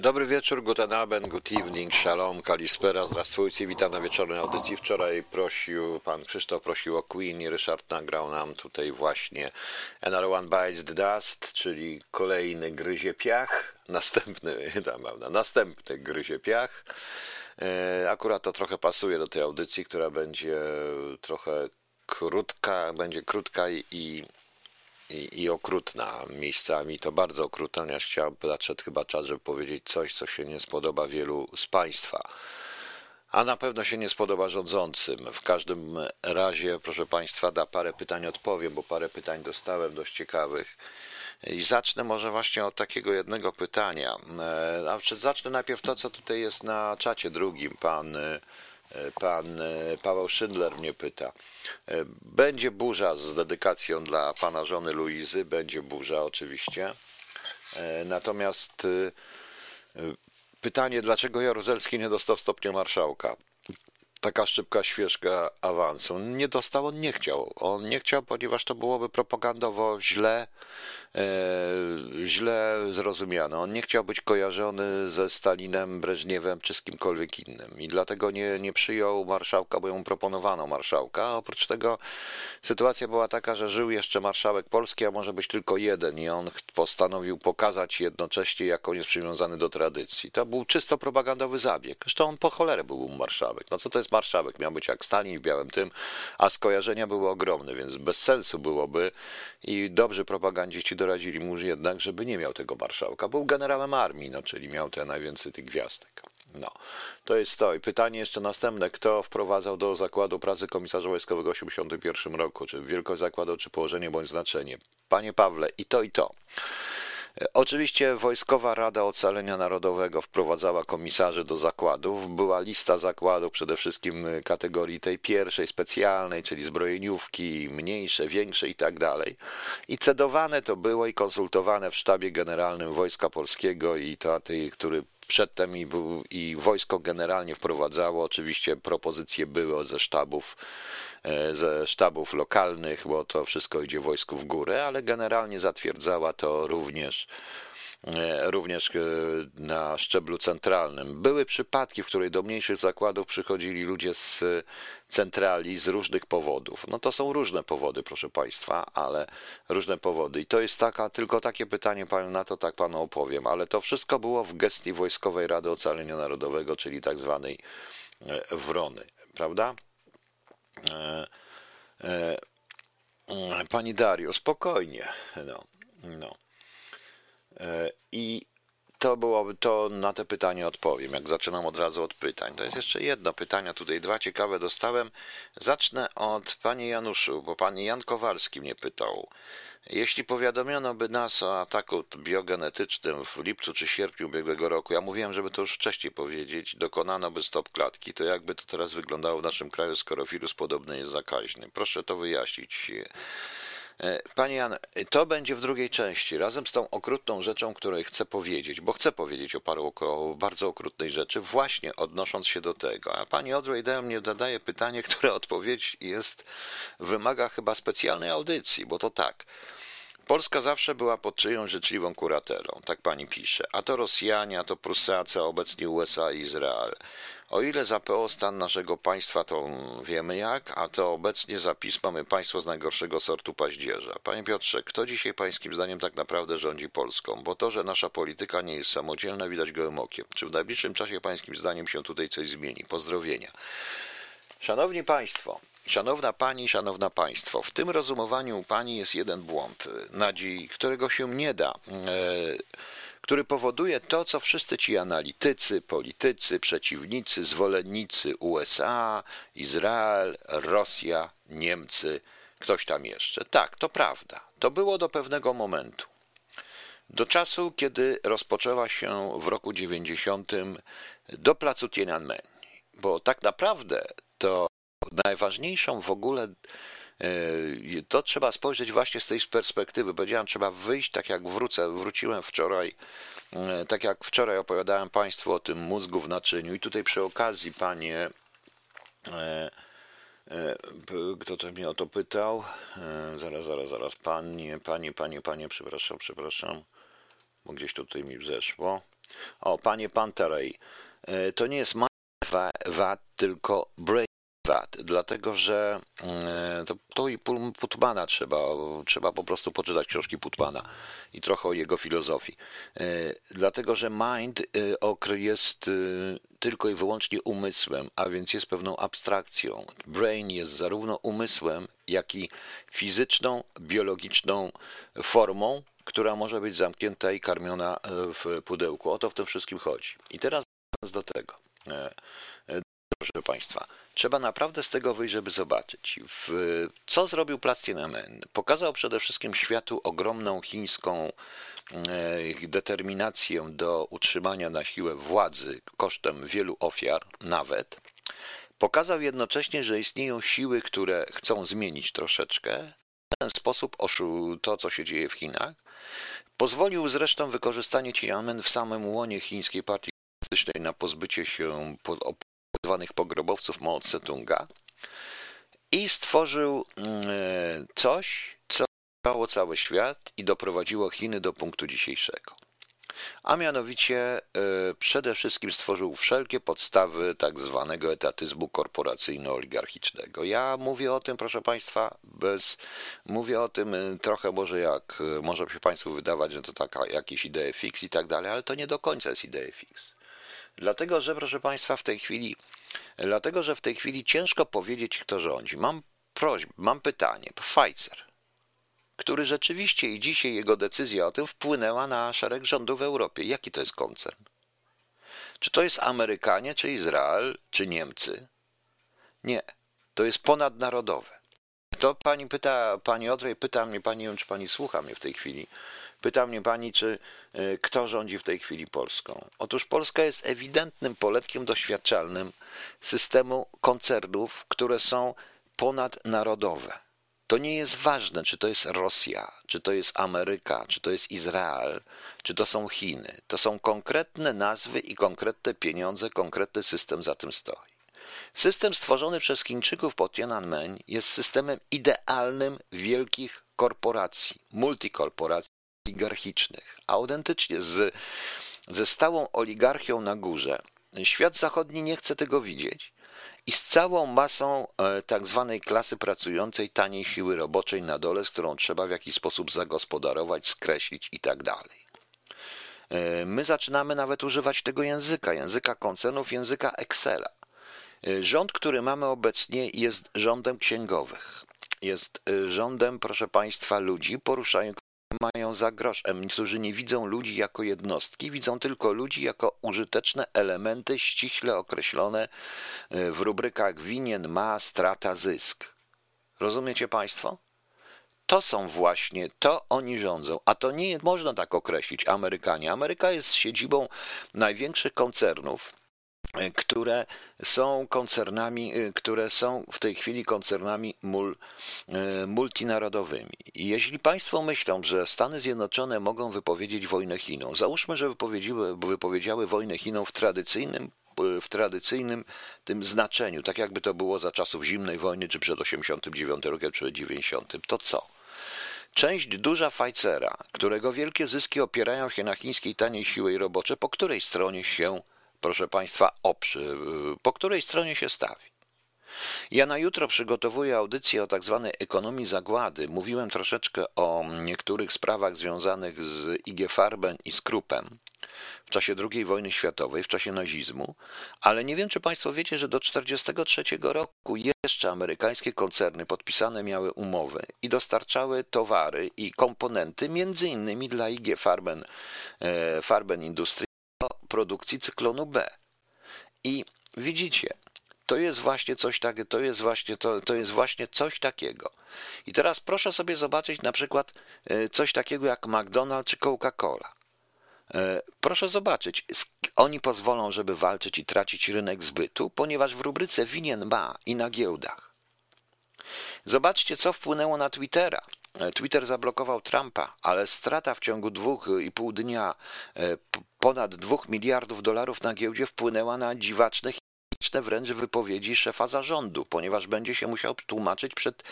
Dobry wieczór, guten Abend, good evening, shalom, kalispera, zdrastwujcie, witam na wieczornej audycji. Wczoraj prosił, pan Krzysztof prosił o Queen i Ryszard nagrał nam tutaj właśnie Another One Bites the Dust, czyli kolejny gryzie piach, następny, tam, prawda, następny gryzie piach. E, Akurat to trochę pasuje do tej audycji, która będzie trochę krótka, będzie krótka i, i i, i okrutna miejscami, to bardzo okrutna. Ja chciałem, nadszedł chyba czas, żeby powiedzieć coś, co się nie spodoba wielu z Państwa. A na pewno się nie spodoba rządzącym. W każdym razie, proszę Państwa, da parę pytań odpowiem, bo parę pytań dostałem dość ciekawych. I zacznę może właśnie od takiego jednego pytania. E, A zacznę najpierw to, co tutaj jest na czacie drugim. Pan, pan e, Paweł Szydler mnie pyta. E, Będzie burza z dedykacją dla pana żony Luizy, będzie burza oczywiście. E, Natomiast e, e, pytanie, dlaczego Jaruzelski nie dostał stopnia marszałka? Taka szybka świeżka awansu. Nie dostał, on nie chciał. On nie chciał, ponieważ to byłoby propagandowo źle, e, źle zrozumiane. On nie chciał być kojarzony ze Stalinem, Breżniewem czy z kimkolwiek innym. I dlatego nie, nie przyjął marszałka, bo mu proponowano marszałka. A oprócz tego sytuacja była taka, że żył jeszcze marszałek Polski, a może być tylko jeden. I on postanowił pokazać jednocześnie, jak on jest przywiązany do tradycji. To był czysto propagandowy zabieg. Zresztą on po cholerę był marszałek. No co to jest marszałek? Miał być jak Stalin w białym tym, a skojarzenia były ogromne, więc bez sensu byłoby i dobrzy propagandziści doradzili mu jednak, żeby nie miał tego marszałka. Był generałem armii, no, czyli miał te najwięcej tych gwiazdek. No, to jest to. I pytanie jeszcze następne. Kto wprowadzał do zakładu pracy komisarza wojskowego w 1981 roku? Czy wielkość zakładu, czy położenie bądź znaczenie? Panie Pawle, i to, i to. Oczywiście Wojskowa Rada Ocalenia Narodowego wprowadzała komisarzy do zakładów. Była lista zakładów, przede wszystkim kategorii tej pierwszej, specjalnej, czyli zbrojeniówki, mniejsze, większe i tak dalej. I cedowane to było i konsultowane w sztabie generalnym Wojska Polskiego i to, który przedtem i, i wojsko generalnie wprowadzało. Oczywiście propozycje były ze sztabów ze sztabów lokalnych, bo to wszystko idzie wojsku w górę, ale generalnie zatwierdzała to również e, również e, na szczeblu centralnym. Były przypadki, w których do mniejszych zakładów przychodzili ludzie z centrali z różnych powodów. No to są różne powody, proszę Państwa, ale różne powody. I to jest taka, tylko takie pytanie Panu na to tak Panu opowiem, ale to wszystko było w gestii Wojskowej Rady Ocalenia Narodowego, czyli tak zwanej e, Wrony, prawda? E, e, e, Pani Dario, spokojnie. No, no. I to byłoby to na te pytanie odpowiem. Jak zaczynam od razu od pytań. To jest jeszcze jedno pytanie, tutaj dwa ciekawe dostałem. Zacznę od pani Januszu, bo pani Jan Kowalski mnie pytał. Jeśli powiadomiono by nas o ataku biogenetycznym w lipcu czy sierpniu ubiegłego roku, ja mówiłem, żeby to już wcześniej powiedzieć, dokonano by stop klatki, to jakby to teraz wyglądało w naszym kraju, skoro wirus podobny jest zakaźny? Proszę to wyjaśnić. E, Panie Jan, to będzie w drugiej części, razem z tą okrutną rzeczą, której chcę powiedzieć, bo chcę powiedzieć o paru o bardzo okrutnej rzeczy, właśnie odnosząc się do tego. A pani Audrey Dale mnie zadaje pytanie, które odpowiedź jest, wymaga chyba specjalnej audycji, bo to tak. Polska zawsze była pod czyjąś życzliwą kuratelą, tak pani pisze. A to Rosjanie, a to Prusacy, a obecnie USA i Izrael. O ile za PO stan naszego państwa to wiemy jak, a to obecnie za PiS mamy państwo z najgorszego sortu paździerza. Panie Piotrze, kto dzisiaj pańskim zdaniem tak naprawdę rządzi Polską? Bo to, że nasza polityka nie jest samodzielna, widać gołym okiem. Czy w najbliższym czasie pańskim zdaniem się tutaj coś zmieni? Pozdrowienia. Szanowni Państwo, Szanowna Pani, Szanowna Państwo, w tym rozumowaniu Pani jest jeden błąd, Nadzi, którego się nie da, e, który powoduje to, co wszyscy ci analitycy, politycy, przeciwnicy, zwolennicy USA, Izrael, Rosja, Niemcy, ktoś tam jeszcze. Tak, to prawda. To było do pewnego momentu. Do czasu, kiedy rozpoczęła się w roku 90 do placu Tiananmen. Bo tak naprawdę to najważniejszą w ogóle to trzeba spojrzeć właśnie z tej perspektywy. Powiedziałem, trzeba wyjść tak jak wrócę. Wróciłem wczoraj, e, tak jak wczoraj opowiadałem Państwu o tym mózgu w naczyniu. I tutaj przy okazji, panie, e, kto to mnie o to pytał? Zaraz, zaraz, zaraz. Panie, panie, panie, panie, przepraszam, przepraszam, bo gdzieś tutaj mi zeszło. O, panie Panterej, e, to nie jest VAT, tylko Brain Dlatego że e, to, to i Putmana trzeba, trzeba po prostu poczytać książki Putmana i trochę o jego filozofii. E, dlatego, że mind jest tylko i wyłącznie umysłem, a więc jest pewną abstrakcją. Brain jest zarówno umysłem, jak i fizyczną, biologiczną formą, która może być zamknięta i karmiona e, w pudełku. O to w tym wszystkim chodzi. I teraz do tego. E, e, proszę Państwa, trzeba naprawdę z tego wyjść, żeby zobaczyć. W, co zrobił Plastinamen? Pokazał przede wszystkim światu ogromną chińską determinację do utrzymania na siłę władzy kosztem wielu ofiar, nawet. Pokazał jednocześnie, że istnieją siły, które chcą zmienić troszeczkę w ten sposób to, co się dzieje w Chinach, Pozwolił zresztą wykorzystanie Tiananmen w samym łonie chińskiej partii na pozbycie się zwanych pogrobowców Mao Tse-tunga i stworzył mm, coś, co cały świat i doprowadziło Chiny do punktu dzisiejszego a mianowicie e, przede wszystkim stworzył wszelkie podstawy tak zwanego etatyzmu korporacyjno-oligarchicznego. Ja mówię o tym, proszę Państwa, bez, mówię o tym e, trochę może jak, e, może się Państwu wydawać, że to taka jakieś idee fix i tak dalej, ale to nie do końca jest idea fix. Dlatego, że proszę Państwa, w tej chwili, dlatego, że w tej chwili ciężko powiedzieć, kto rządzi. Mam prośbę, mam pytanie. Pfizer który rzeczywiście i dzisiaj jego decyzja o tym wpłynęła na szereg rządów w Europie. Jaki to jest koncern? Czy to jest Amerykanie, czy Izrael, czy Niemcy? Nie, to jest ponadnarodowe. To pani pyta, pani Odrej pyta mnie, pani, czy pani słucha mnie w tej chwili, pyta mnie pani, czy y, kto rządzi w tej chwili Polską. Otóż Polska jest ewidentnym poletkiem doświadczalnym systemu koncernów, które są ponadnarodowe. To nie jest ważne, czy to jest Rosja, czy to jest Ameryka, czy to jest Izrael, czy to są Chiny. To są konkretne nazwy i konkretne pieniądze, konkretny system za tym stoi. System stworzony przez Chińczyków po Tiananmen jest systemem idealnym wielkich korporacji, multikorporacji oligarchicznych, autentycznie z, ze stałą oligarchią na górze. Świat zachodni nie chce tego widzieć i z całą masą e, tak zwanej klasy pracującej, taniej siły roboczej na dole, z którą trzeba w jakiś sposób zagospodarować, skreślić i tak dalej. E, my zaczynamy nawet używać tego języka, języka koncernów, języka Excela. E, rząd, który mamy obecnie, jest rządem księgowych. Jest rządem, proszę Państwa, ludzi poruszają, mają za grosz. Niektórzy nie widzą ludzi jako jednostki, widzą tylko ludzi jako użyteczne elementy ściśle określone e, w rubrykach winien, ma, strata, zysk. Rozumiecie Państwo? To są właśnie, to oni rządzą, a to nie można tak określić Amerykanie. Ameryka jest siedzibą największych koncernów, które są koncernami, e, które są w tej chwili koncernami mul, e, multinarodowymi. I jeśli Państwo myślą, że Stany Zjednoczone mogą wypowiedzieć wojnę Chinom, załóżmy, że wypowiedziały, wypowiedziały wojnę Chinom w tradycyjnym w tradycyjnym tym znaczeniu, tak jakby to było za czasów zimnej wojny, czy przed 89 rokiem, czy 90, to co? Część duża Pfizera, którego wielkie zyski opierają się na chińskiej taniej siły roboczej, po której stronie się proszę Państwa, oprzy, po której stronie się stawi. Ja na jutro przygotowuję audycję o tak zwanej ekonomii zagłady. Mówiłem troszeczkę o niektórych sprawach związanych z IG Farben i Skrupem w czasie II wojny światowej, w czasie nazizmu, ale nie wiem, czy Państwo wiecie, że do 1943 roku jeszcze amerykańskie koncerny podpisane miały umowy i dostarczały towary i komponenty między innymi dla IG Farben, e, Farben Industry produkcji cyklonu B. I widzicie, to jest właśnie coś takiego, to jest właśnie, to, to jest właśnie coś takiego. I teraz proszę sobie zobaczyć na przykład e, coś takiego jak McDonald's czy Coca-Cola. E, proszę zobaczyć, oni pozwolą, żeby walczyć i tracić rynek zbytu, ponieważ w rubryce winien ma i na giełdach. Zobaczcie, co wpłynęło na Twittera. Twitter zablokował Trumpa, ale strata w ciągu dwóch i pół dnia e, ponad dwóch miliardów dolarów na giełdzie wpłynęła na dziwaczne wręcz wypowiedzi szefa zarządu, ponieważ będzie się musiał tłumaczyć przed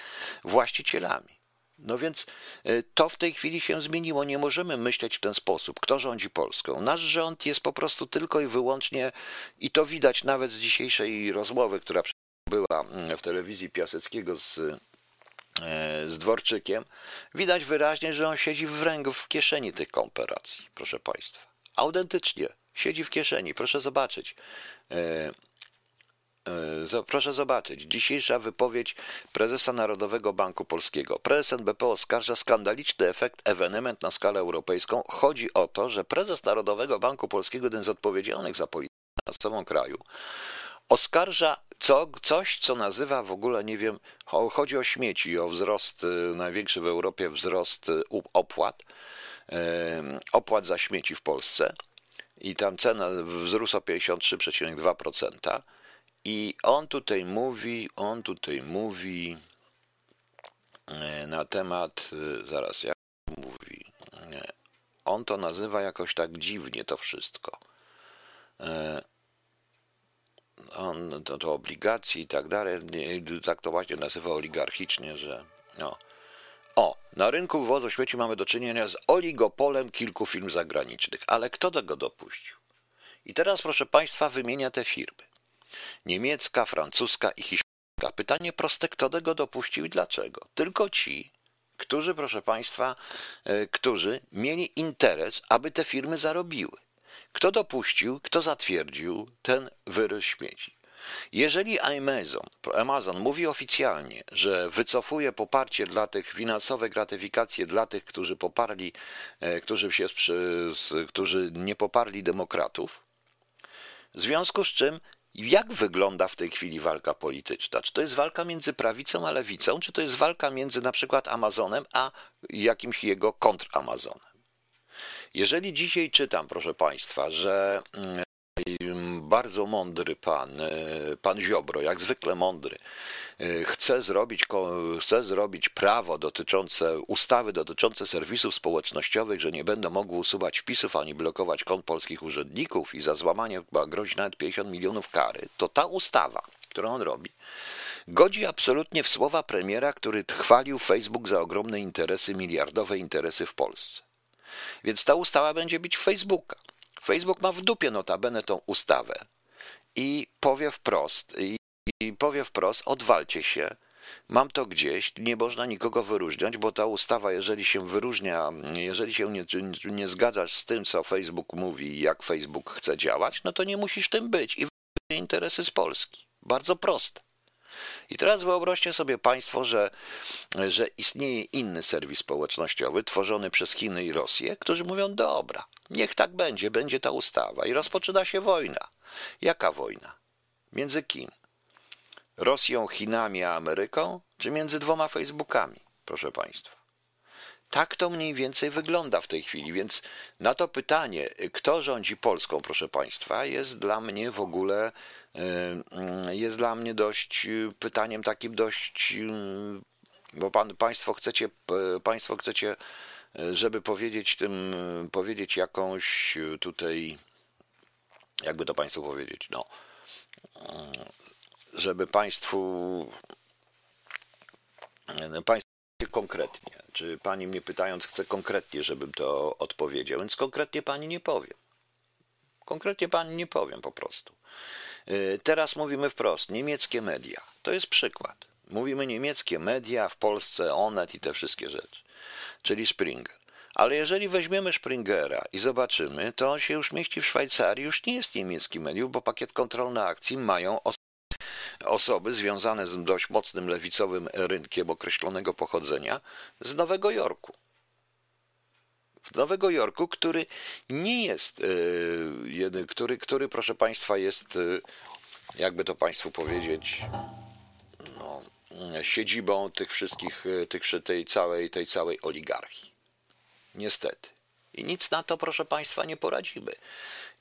właścicielami. No więc e, to w tej chwili się zmieniło. Nie możemy myśleć w ten sposób. Kto rządzi Polską? Nasz rząd jest po prostu tylko i wyłącznie, i to widać nawet z dzisiejszej rozmowy, która była mm, w telewizji Piaseckiego z, e, z Dworczykiem, widać wyraźnie, że on siedzi w ręku, w kieszeni tych kooperacji, proszę Państwa. Autentycznie siedzi w kieszeni. Proszę zobaczyć. E, E, proszę zobaczyć, dzisiejsza wypowiedź prezesa Narodowego Banku Polskiego. Prezes NBP oskarża skandaliczny efekt ewenement na skalę europejską. Chodzi o to, że prezes Narodowego Banku Polskiego, jeden z odpowiedzialnych za politykę finansową kraju, oskarża co, coś, co nazywa w ogóle, nie wiem, chodzi o śmieci, o wzrost, e, największy w Europie wzrost e, opłat, opłat za śmieci w Polsce i tam cena wzrósł o 53,2%. I on tutaj mówi, on tutaj mówi e, na temat, e, zaraz, jak mówi, on to nazywa jakoś tak dziwnie to wszystko. E, on to, to obligacje i tak dalej, tak to właśnie nazywa oligarchicznie, że no. O, na rynku wywozu śmieci mamy do czynienia z oligopolem kilku firm zagranicznych, ale kto tego dopuścił? I teraz, proszę Państwa, wymienia te firmy niemiecka, francuska i hiszpańska. Pytanie proste, kto tego dopuścił i dlaczego? Tylko ci, którzy, proszę Państwa, e, którzy mieli interes, aby te firmy zarobiły. Kto dopuścił, kto zatwierdził ten wyrost śmieci? Jeżeli Amazon, Amazon mówi oficjalnie, że wycofuje poparcie dla tych, finansowe gratyfikacje dla tych, którzy poparli, e, którzy, się, którzy nie poparli demokratów, w związku z czym jak wygląda w tej chwili walka polityczna? Czy to jest walka między prawicą a lewicą, czy to jest walka między na przykład Amazonem a jakimś jego kontramazonem? Jeżeli dzisiaj czytam, proszę Państwa, że mm, bardzo mądry pan, e, pan Ziobro, jak zwykle mądry, e, chce zrobić, chce zrobić prawo dotyczące, ustawy dotyczące serwisów społecznościowych, że nie będą mogły usuwać wpisów ani blokować kont polskich urzędników i za złamanie chyba grozi nawet 50 milionów kary, to ta ustawa, którą on robi, godzi absolutnie w słowa premiera, który chwalił Facebook za ogromne interesy, miliardowe interesy w Polsce. Więc ta ustawa będzie bić Facebooka. Facebook ma w dupie notabene tą ustawę i powie wprost, i, i powie wprost, odwalcie się, mam to gdzieś, nie można nikogo wyróżniać, bo ta ustawa, jeżeli się wyróżnia, jeżeli się nie, nie zgadzasz z tym, co Facebook mówi i jak Facebook chce działać, no to nie musisz tym być i interesy z Polski. Bardzo proste. I teraz wyobraźcie sobie Państwo, że, że istnieje inny serwis społecznościowy tworzony przez Chiny i Rosję, którzy mówią: Dobra, niech tak będzie, będzie ta ustawa. I rozpoczyna się wojna. Jaka wojna? Między kim? Rosją, Chinami a Ameryką, czy między dwoma Facebookami, proszę Państwa? Tak to mniej więcej wygląda w tej chwili, więc na to pytanie, kto rządzi Polską, proszę Państwa, jest dla mnie w ogóle jest dla mnie dość yy, pytaniem takim dość, yy, bo pan, państwo chcecie, państwo chcecie, żeby powiedzieć tym, powiedzieć jakąś tutaj, jakby to państwu powiedzieć, no, żeby państwu, państwu konkretnie, czy pani mnie pytając chce konkretnie, żebym to odpowiedział, więc konkretnie pani nie powiem. Konkretnie pani nie powiem po prostu. Y, teraz mówimy wprost, niemieckie media. To jest przykład. Mówimy niemieckie media, w Polsce Onet i te wszystkie rzeczy, czyli Springer. Ale jeżeli weźmiemy Springera i zobaczymy, to on się już mieści w Szwajcarii, już nie jest niemiecki medium, bo pakiet kontrolny akcji mają osoby związane z dość mocnym lewicowym rynkiem określonego pochodzenia z Nowego Jorku Nowego Jorku, który nie jest, e, który, który proszę Państwa jest, e, jakby to Państwu powiedzieć, no, siedzibą tych wszystkich, e, tych, tej, całej, tej całej oligarchii. Niestety. I nic na to, proszę Państwa, nie poradzimy.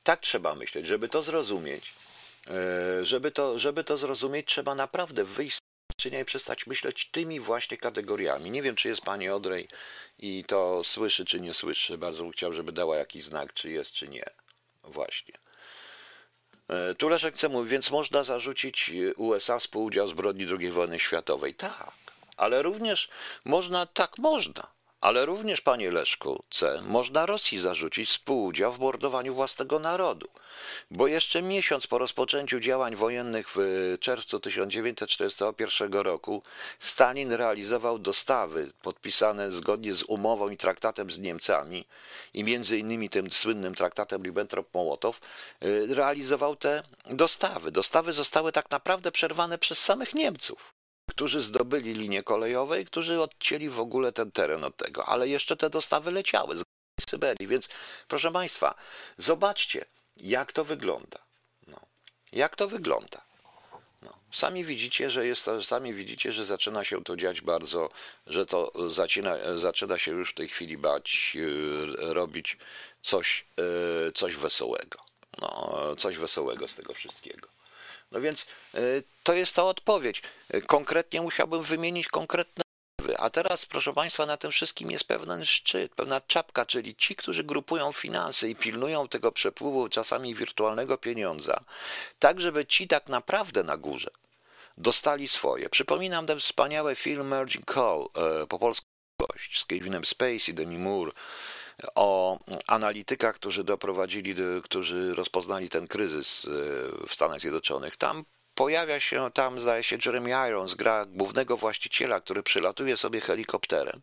Tak trzeba myśleć, żeby to zrozumieć. Żeby to, żeby to zrozumieć, trzeba naprawdę wyjść czy nie przestać myśleć tymi właśnie kategoriami. Nie wiem, czy jest pani Odrej i to słyszy, czy nie słyszy. Bardzo bym chciał, żeby dała jakiś znak, czy jest, czy nie. Właśnie. E, tu Leszek chce mówić, więc można zarzucić USA współudział zbrodni II wojny światowej. Tak, ale również można, tak można, ale również, panie Leszku C., można Rosji zarzucić współudział w mordowaniu własnego narodu. Bo jeszcze miesiąc po rozpoczęciu działań wojennych w czerwcu 1941 roku Stalin realizował dostawy podpisane zgodnie z umową i traktatem z Niemcami i między innymi tym słynnym traktatem Ribbentrop-Mołotow y, realizował te dostawy. Dostawy zostały tak naprawdę przerwane przez samych Niemców którzy zdobyli linię kolejowe i którzy odcięli w ogóle ten teren od tego, ale jeszcze te dostawy leciały z Syberii, więc proszę Państwa, zobaczcie, jak to wygląda. No. Jak to wygląda? No. Sami widzicie, że jest sami widzicie, że zaczyna się to dziać bardzo, że to zaczyna, zaczyna się już w tej chwili bać, yy, robić coś, yy, coś wesołego. No, coś wesołego z tego wszystkiego. No więc y, to jest ta odpowiedź. Konkretnie musiałbym wymienić konkretne a teraz, proszę Państwa, na tym wszystkim jest pewien szczyt, pewna czapka, czyli ci, którzy grupują finanse i pilnują tego przepływu czasami wirtualnego pieniądza, tak żeby ci tak naprawdę na górze dostali swoje. Przypominam ten wspaniały film Merging Call, e, po polsku gość, z Kevinem Spacey, Demi Moore, o analitykach, którzy doprowadzili, którzy rozpoznali ten kryzys e, w Stanach Zjednoczonych. Tam pojawia się, tam zdaje się Jeremy Irons, gra głównego właściciela, który przylatuje sobie helikopterem.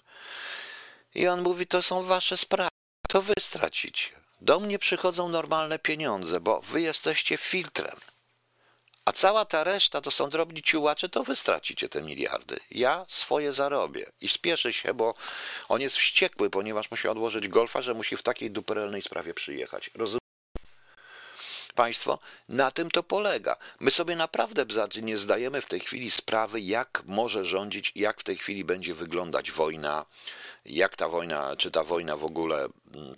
I on mówi, to są wasze sprawy, to wy stracicie. Do mnie przychodzą normalne pieniądze, bo wy jesteście filtrem. A cała ta reszta to są drobni ciułacze, to wy stracicie te miliardy. Ja swoje zarobię. I spieszy się, bo on jest wściekły, ponieważ musi odłożyć golfa, że musi w takiej duperelnej sprawie przyjechać. Państwo, na tym to polega. My sobie naprawdę nie zdajemy w tej chwili sprawy, jak może rządzić, jak w tej chwili będzie wyglądać wojna, jak ta wojna, czy ta wojna w ogóle mm,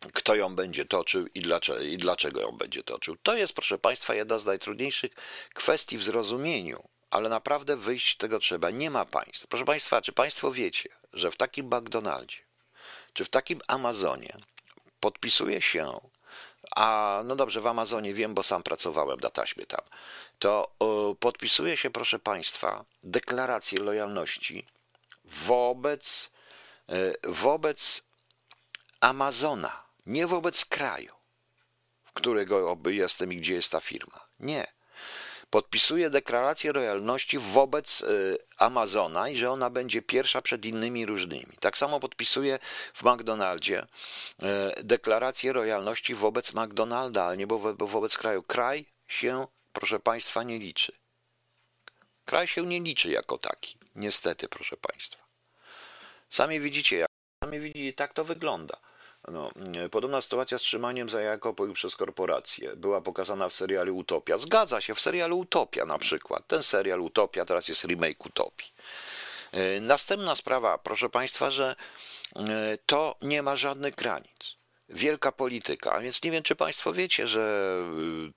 kto ją będzie toczył i dlaczego, i dlaczego ją będzie toczył. To jest, proszę Państwa, jedna z najtrudniejszych kwestii w zrozumieniu, ale naprawdę wyjść z tego trzeba. Nie ma państw. Proszę Państwa, czy Państwo wiecie, że w takim McDonaldzie, czy w takim Amazonie podpisuje się, a no dobrze, w Amazonie wiem, bo sam pracowałem na taśmie tam, to podpisuje się, proszę Państwa, deklarację lojalności wobec, y, wobec Amazona nie wobec kraju, w którego oby jestem i gdzie jest ta firma. Nie. Podpisuje deklarację lojalności wobec y, Amazona i że ona będzie pierwsza przed innymi różnymi. Tak samo podpisuje w McDonaldzie y, deklarację lojalności wobec McDonalda, ale nie wo wobec kraju. Kraj się, proszę Państwa, nie liczy. Kraj się nie liczy jako taki. Niestety, proszę Państwa. Sami widzicie, jak sami widzicie, tak to wygląda. No, podobna sytuacja z trzymaniem za Jakopoju przez korporacje była pokazana w serialu Utopia. Zgadza się, w serialu Utopia na przykład. Ten serial Utopia teraz jest remake Utopii. E, następna sprawa, proszę Państwa, że e, to nie ma żadnych granic. Wielka polityka, więc nie wiem, czy Państwo wiecie, że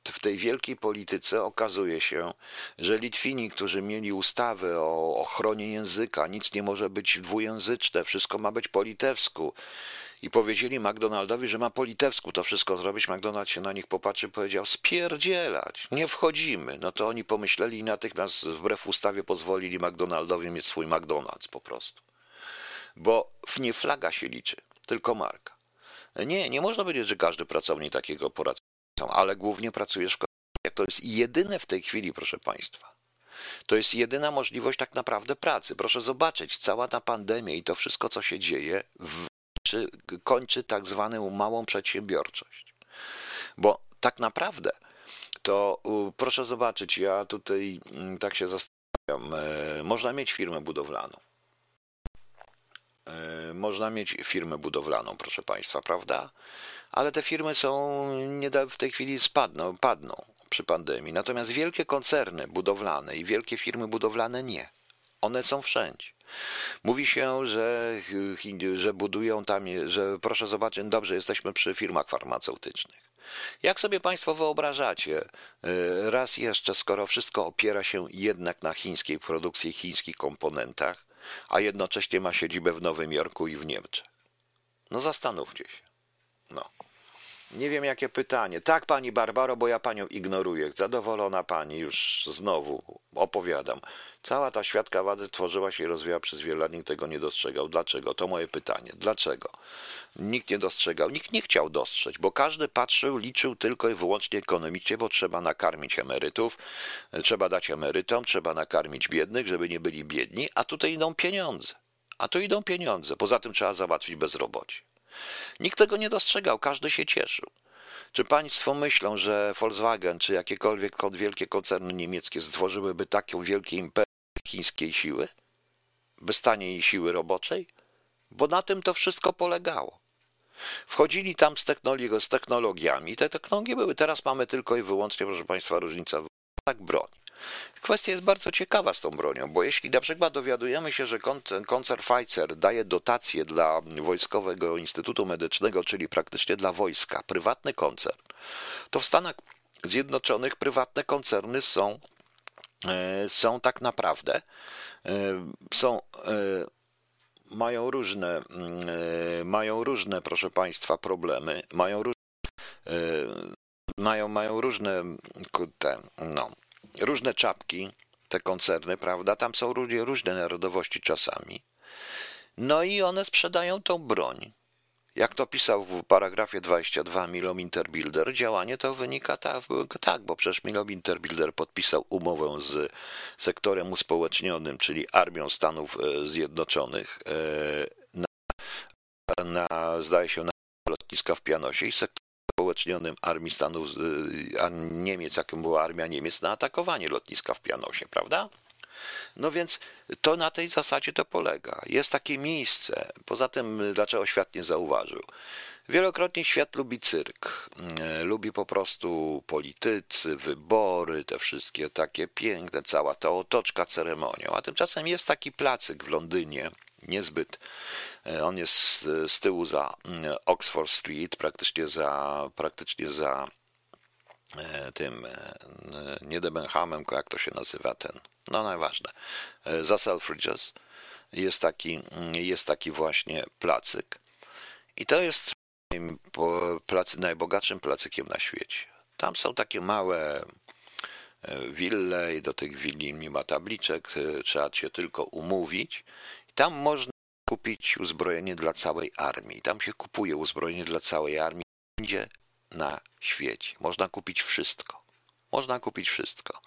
e, w tej wielkiej polityce okazuje się, że Litwini, którzy mieli ustawy o ochronie języka, nic nie może być dwujęzyczne, wszystko ma być po litewsku i powiedzieli McDonaldowi, że ma po litewsku to wszystko zrobić. McDonald się na nich popatrzył i powiedział spierdzielać, nie wchodzimy. No to oni pomyśleli i natychmiast wbrew ustawie pozwolili McDonaldowi mieć swój McDonald's po prostu. Bo nie flaga się liczy, tylko marka. Nie, nie można powiedzieć, że każdy pracownik takiego poradzi, ale głównie pracujesz w korporacjach. To jest jedyne w tej chwili, proszę Państwa. To jest jedyna możliwość tak naprawdę pracy. Proszę zobaczyć, cała ta pandemia i to wszystko, co się dzieje, w kończy, tak zwaną małą przedsiębiorczość. Bo tak naprawdę to proszę zobaczyć, ja tutaj mm, tak się zastanawiam, e, można mieć firmę budowlaną. E, można mieć firmę budowlaną, proszę Państwa, prawda? Ale te firmy są nie w tej chwili spadną, padną przy pandemii. Natomiast wielkie koncerny budowlane i wielkie firmy budowlane nie. One są wszędzie. Mówi się, że, że budują tam, że proszę zobaczyć, dobrze, jesteśmy przy firmach farmaceutycznych. Jak sobie Państwo wyobrażacie, e, raz jeszcze, skoro wszystko opiera się jednak na chińskiej produkcji, chińskich komponentach, a jednocześnie ma siedzibę w Nowym Jorku i w Niemczech? No zastanówcie się. No. Nie wiem, jakie pytanie. Tak, pani Barbaro, bo ja panią ignoruję. Zadowolona pani, już znowu opowiadam. Cała ta świadka wady tworzyła się i rozwijała przez wiele lat, nikt tego nie dostrzegał. Dlaczego? To moje pytanie. Dlaczego? Nikt nie dostrzegał, nikt nie chciał dostrzec, bo każdy patrzył, liczył tylko i wyłącznie ekonomicznie, bo trzeba nakarmić emerytów, trzeba dać emerytom, trzeba nakarmić biednych, żeby nie byli biedni, a tutaj idą pieniądze. A tu idą pieniądze. Poza tym trzeba załatwić bezrobocie. Nikt tego nie dostrzegał, każdy się cieszył. Czy państwo myślą, że Volkswagen czy jakiekolwiek wielkie koncerny niemieckie stworzyłyby taką wielkie imperium chińskiej siły? Bez taniej siły roboczej? Bo na tym to wszystko polegało. Wchodzili tam z, technologi z technologiami. Te technologie były. Teraz mamy tylko i wyłącznie, proszę Państwa, różnica. Tak, broń. Kwestia jest bardzo ciekawa z tą bronią, bo jeśli na przykład dowiadujemy się, że koncern Pfizer daje dotacje dla Wojskowego Instytutu Medycznego, czyli praktycznie dla wojska, prywatny koncern, to w Stanach Zjednoczonych prywatne koncerny są, są tak naprawdę e, są e, mają różne, mają różne, proszę Państwa, problemy, mają różne, mają, mają różne, te, no, różne czapki, te koncerny, prawda? Tam są ludzie różne narodowości czasami. No i one sprzedają tą broń. Jak to pisał w paragrafie 22 Milom Interbuilder, działanie to wynika tak, tak, bo przecież Milom Interbuilder podpisał umowę z sektorem uspołecznionym, czyli Armią Stanów e, Zjednoczonych e, na, na zdaje się, na lotniska w Pianosie i sektor uspołecznionym armii Stanów, y, Niemiec, jaką była armia Niemiec, na atakowanie lotniska w Pianosie, prawda? No więc to na tej zasadzie to polega. Jest takie miejsce. Poza tym, dlaczego świat nie zauważył? Wielokrotnie świat lubi cyrk, y, lubi po prostu politycy, wybory, te wszystkie takie piękne, cała ta otoczka ceremonią. A tymczasem jest taki placyk w Londynie, niezbyt E, on jest z tyłu za mm, Oxford Street, praktycznie za, praktycznie za e, tym, e, nie Debenhamem, jak to się nazywa ten, no najważne, za Selfridges jest taki, mm, jest taki właśnie placyk i to jest placy, najbogatszym placykiem na świecie. Tam są takie małe wille i do tych willi nie ma tabliczek, trzeba się tylko umówić. Tam można kupić uzbrojenie dla całej armii. Tam się kupuje uzbrojenie dla całej armii. Wszędzie na świecie. Można kupić wszystko. Można kupić wszystko.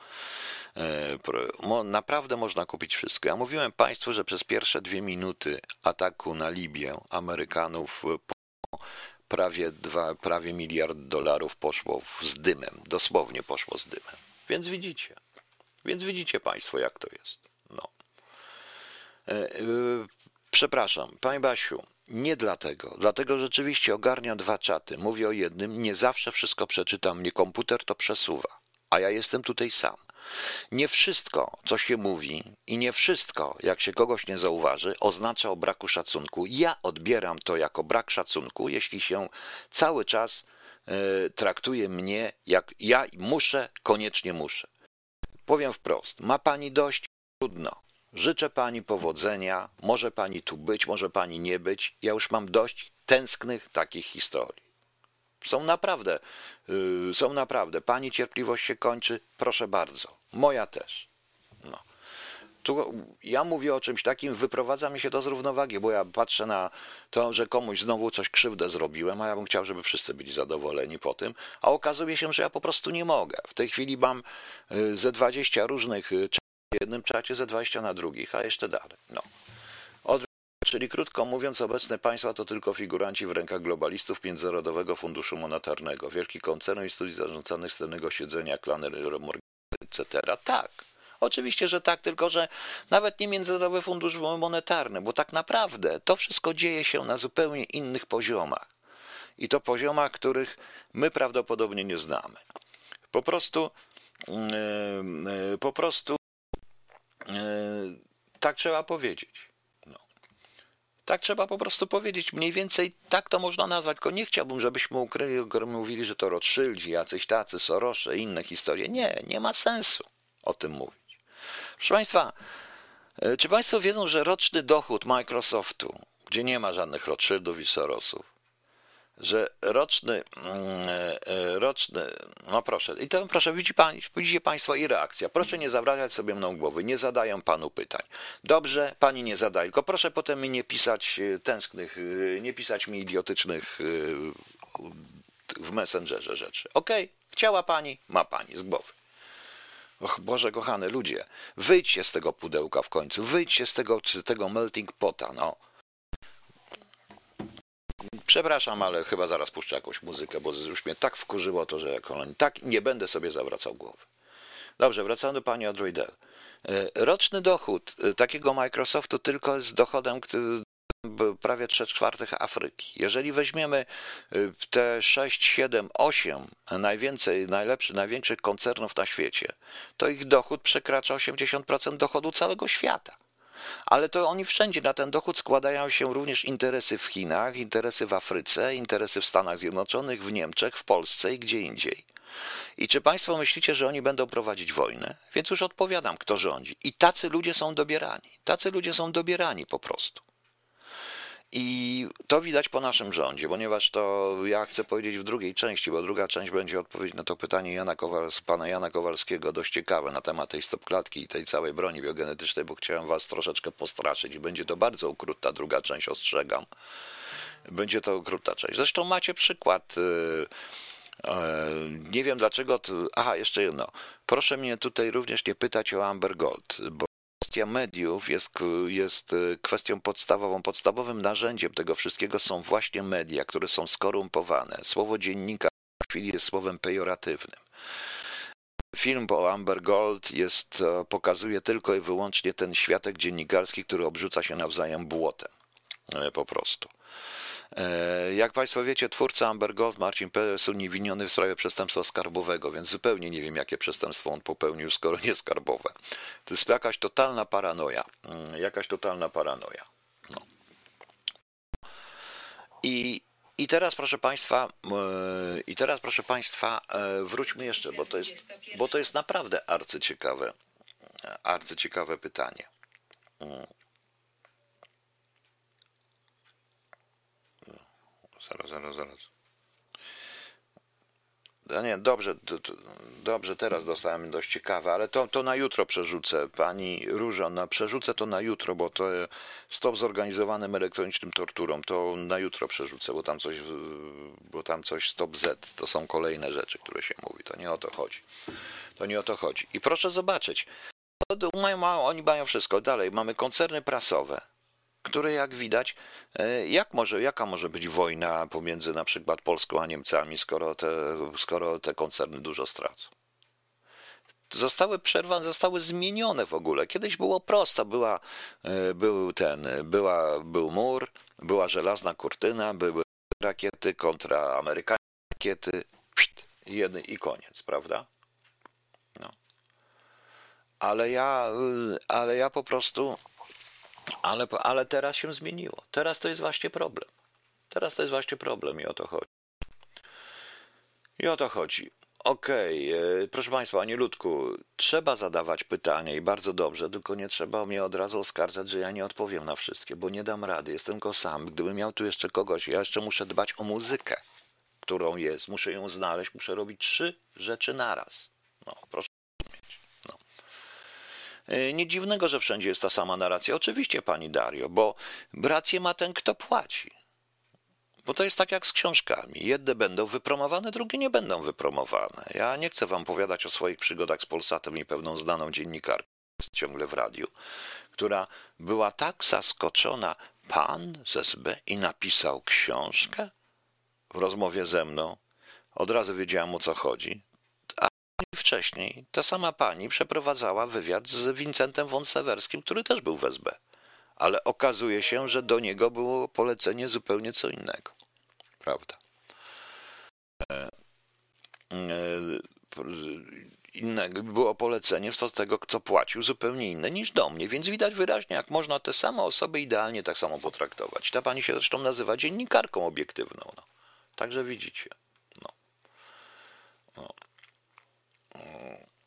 E, naprawdę można kupić wszystko. Ja mówiłem Państwu, że przez pierwsze dwie minuty ataku na Libię Amerykanów prawie, dwa, prawie miliard dolarów poszło z dymem. Dosłownie poszło z dymem. Więc widzicie. Więc widzicie Państwo, jak to jest. No. E, e, Przepraszam, Panie Basiu, nie dlatego. Dlatego rzeczywiście ogarnia dwa czaty. Mówię o jednym, nie zawsze wszystko przeczytam. Mnie komputer to przesuwa, a ja jestem tutaj sam. Nie wszystko, co się mówi i nie wszystko, jak się kogoś nie zauważy, oznacza o braku szacunku. Ja odbieram to jako brak szacunku, jeśli się cały czas y, traktuje mnie jak ja muszę, koniecznie muszę. Powiem wprost, ma pani dość? Trudno. Życzę pani powodzenia, może pani tu być, może pani nie być. Ja już mam dość tęsknych takich historii. Są naprawdę, yy, są naprawdę. Pani cierpliwość się kończy, proszę bardzo. Moja też. No. Tu ja mówię o czymś takim, wyprowadza mi się to z równowagi, bo ja patrzę na to, że komuś znowu coś krzywdę zrobiłem, a ja bym chciał, żeby wszyscy byli zadowoleni po tym, a okazuje się, że ja po prostu nie mogę. W tej chwili mam y, ze 20 różnych y, jednym czacie, ze 20 na drugich, a jeszcze dalej. No. Od... Czyli krótko mówiąc, obecne państwa to tylko figuranci w rękach globalistów Międzynarodowego Funduszu Monetarnego, wielkich koncernów i studii zarządzanych z cennego siedzenia, klany Morgan, etc. Tak, Oczywiście, że tak, tylko że nawet nie Międzynarodowy Fundusz Monetarny, bo tak naprawdę to wszystko dzieje się na zupełnie innych poziomach. I to poziomach, których my prawdopodobnie nie znamy. Po prostu, yy, po prostu tak trzeba powiedzieć. No. Tak trzeba po prostu powiedzieć. Mniej więcej tak to można nazwać. Tylko nie chciałbym, żebyśmy ukryli, mówili, że to Rothschildzi, jacyś tacy, Sorosze, inne historie. Nie, nie ma sensu o tym mówić. Proszę Państwa, e, czy Państwo wiedzą, że roczny dochód Microsoftu, gdzie nie ma żadnych Rothschildów i Sorosów, że roczny, mm, e, roczny, no proszę, i to proszę, widzi pan, widzicie Państwo i reakcja. Proszę nie zawracać sobie mną głowy, nie zadaję Panu pytań. Dobrze, Pani nie zadaje, tylko proszę potem mi nie pisać e, tęsknych, e, nie pisać mi idiotycznych w Messengerze rzeczy. Okej, okay? chciała Pani, ma Pani z głowy. Och Boże kochany ludzie, wyjdźcie z tego pudełka w końcu, wyjdźcie z tego, z tego melting pota, no. Przepraszam, ale chyba zaraz puszczę jakąś muzykę, bo już mnie tak wkurzyło to, że jak on tak nie będę sobie zawracał głowy. Dobrze, wracamy do pani Odroidel. E, roczny dochód e, takiego Microsoftu tylko z dochodem prawie 3 czwartych Afryki. Jeżeli weźmiemy e, te 6, 7, 8 najwięcej, najlepszych, największych koncernów na świecie, to ich dochód przekracza 80% dochodu całego świata. Ale to oni wszędzie na ten dochód składają się również interesy w Chinach, interesy w Afryce, interesy w Stanach Zjednoczonych, w Niemczech, w Polsce i gdzie indziej. I czy Państwo myślicie, że oni będą prowadzić wojnę? Więc już odpowiadam, kto rządzi. I tacy ludzie są dobierani. Tacy ludzie są dobierani po prostu. I to widać po naszym rządzie, ponieważ to ja chcę powiedzieć w drugiej części, bo druga część będzie odpowiedź na to pytanie Jana Kowals, pana Jana Kowalskiego, dość ciekawe na temat tej stopklatki i tej całej broni biogenetycznej, bo chciałem was troszeczkę postraszyć i będzie to bardzo ukrutna druga część, ostrzegam. Będzie to ukrutna część. Zresztą macie przykład. Yy, nie wiem dlaczego. Aha, jeszcze jedno. Proszę mnie tutaj również nie pytać o Amber Gold, bo kwestia mediów jest, jest e, kwestią podstawową. Podstawowym narzędziem tego wszystkiego są właśnie media, które są skorumpowane. Słowo dziennika w chwili jest słowem pejoratywnym. Film o Amber Gold jest, e, pokazuje tylko i wyłącznie ten światek dziennikarski, który obrzuca się nawzajem błotem. E, po prostu. E, jak Państwo wiecie, twórca Amber Gold, Marcin P. jest uniewinniony w sprawie przestępstwa skarbowego, więc zupełnie nie wiem, jakie przestępstwo on popełnił, skoro nie skarbowe. To jest jakaś totalna paranoja. Mm, jakaś totalna paranoja. No. I, I teraz, proszę Państwa, e, i teraz, proszę Państwa, e, wróćmy jeszcze, bo to jest, bo to jest naprawdę arcyciekawe, arcyciekawe pytanie. Zaraz, zaraz, zaraz. No nie, dobrze, dobrze, teraz dostałem dość ciekawe, ale to, to na jutro przerzucę. Pani Różo, no, przerzucę to na jutro, bo to stop zorganizowanym elektronicznym torturą, to na jutro przerzucę, bo tam coś, bo tam coś stop Z, to są kolejne rzeczy, które się mówi, to nie o to chodzi. To nie o to chodzi. I proszę zobaczyć, oni mają wszystko. Dalej, mamy koncerny prasowe, które jak widać, e, jak może, jaka może być wojna pomiędzy na przykład Polską a Niemcami, skoro te, skoro te koncerny dużo stracą? Zostały przerwane, zostały zmienione w ogóle. Kiedyś było prosto, była, e, był ten, była, był mur, była żelazna kurtyna, były rakiety kontra amerykańskie rakiety, pst, jeden i koniec, prawda? No. Ale ja, ale ja po prostu ale, ale teraz się zmieniło. Teraz to jest właśnie problem. Teraz to jest właśnie problem i o to chodzi. I o to chodzi. Okej, okay. proszę Państwa, Panie Ludku, trzeba zadawać pytania i bardzo dobrze, tylko nie trzeba mnie od razu oskarżać, że ja nie odpowiem na wszystkie, bo nie dam rady, jestem tylko sam. Gdybym miał tu jeszcze kogoś, ja jeszcze muszę dbać o muzykę, którą jest, muszę ją znaleźć, muszę robić trzy rzeczy naraz. No, proszę E, nie dziwnego, że wszędzie jest ta sama narracja. Oczywiście, pani Dario, bo rację ma ten, kto płaci. Bo to jest tak jak z książkami. Jedne będą wypromowane, drugie nie będą wypromowane. Ja nie chcę wam powiadać o swoich przygodach z Polsatem i pewną znaną dziennikarką, ciągle w radiu, która była tak zaskoczona, pan z SB i napisał książkę w rozmowie ze mną. Od razu wiedziałam o co chodzi wcześniej ta sama pani przeprowadzała wywiad z Wincentem von Sewerskim, który też był w SB. Ale okazuje się, że do niego było polecenie zupełnie co innego. Prawda? E, e, innego, było polecenie z tego, co płacił, zupełnie inne niż do mnie, więc widać wyraźnie, jak można te same osoby idealnie tak samo potraktować. Ta pani się zresztą nazywa dziennikarką obiektywną. No. Także widzicie. No. no.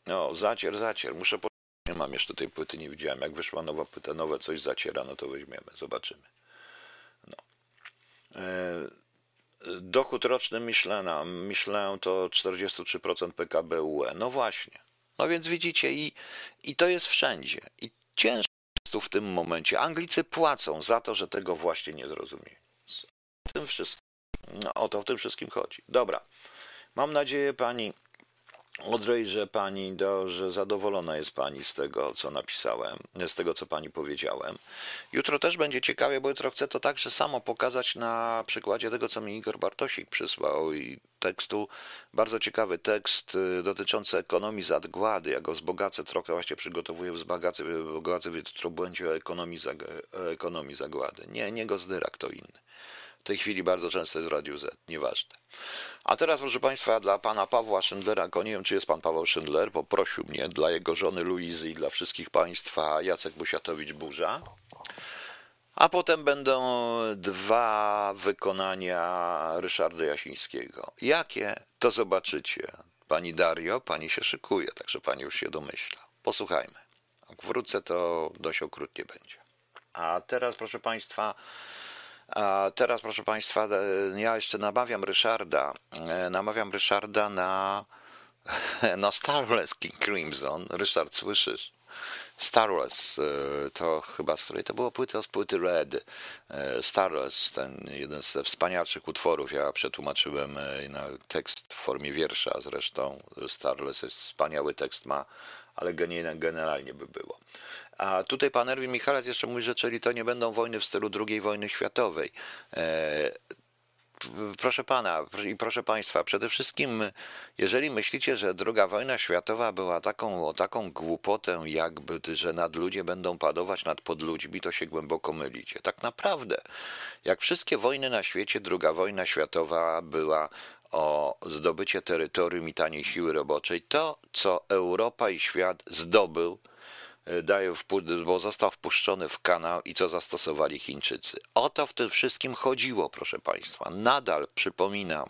No, zacier, zacier. Muszę po... Nie mam jeszcze tej płyty, nie widziałem. Jak wyszła nowa płyta, nowe coś zaciera, no to weźmiemy, zobaczymy. No. E... dochód roczny Michelina, Michelin to 43% PKB UE. No właśnie. No więc widzicie, i, i to jest wszędzie. I ciężko jest tu w tym momencie. Anglicy płacą za to, że tego właśnie nie zrozumieją. W tym wszystkim. No, o to w tym wszystkim chodzi. Dobra. Mam nadzieję, pani Odrej, że pani, do, że zadowolona jest pani z tego, co napisałem, z tego, co pani powiedziałem. Jutro też będzie ciekawie, bo jutro chcę to także samo pokazać na przykładzie tego, co mi Igor Bartosik przysłał i tekstu, bardzo ciekawy tekst y, dotyczący ekonomii zagłady. Ja go wzbogacę trochę, właśnie przygotowuję, wzbogacę, wzbogacę jutro będzie o ekonomii, o ekonomii zagłady. Nie, nie Gozdyrak, to inny. W tej chwili bardzo często jest w Radiu Z, nieważne. A teraz, proszę Państwa, dla pana Pawła Schindlera, nie wiem, czy jest pan Paweł Schindler, poprosił mnie dla jego żony Luizy i dla wszystkich Państwa Jacek Busiatowicz-Burza. A potem będą dwa wykonania Ryszarda Jasińskiego. Jakie? To zobaczycie. Pani Dario, pani się szykuje, także pani już się domyśla. Posłuchajmy. Jak wrócę, to dość okrutnie będzie. A teraz, proszę Państwa, a teraz, proszę Państwa, e, ja jeszcze namawiam Ryszarda, e, namawiam Ryszarda na, na Starless King Crimson. Ryszard, słyszysz? Starless, e, to chyba z której to było płyta z płyty Red. Starless, ten jeden ze wspanialszych utworów. Ja przetłumaczyłem na tekst w formie wiersza zresztą. Starless jest wspaniały tekst, ma ale generalnie by było. A tutaj pan Erwin Michalec jeszcze mówi, że czyli to nie będą wojny w stylu II wojny światowej. E, proszę pana i proszę państwa, przede wszystkim, jeżeli myślicie, że druga wojna światowa była taką, o taką głupotę, jakby, że nadludzie będą padować nad podludźmi, to się głęboko mylicie. Tak naprawdę, jak wszystkie wojny na świecie, druga wojna światowa była o zdobycie terytorium i taniej siły roboczej. To, co Europa i świat zdobył, daje bo został wpuszczony w kanał i co zastosowali Chińczycy. O to w tym wszystkim chodziło, proszę Państwa. Nadal przypominam,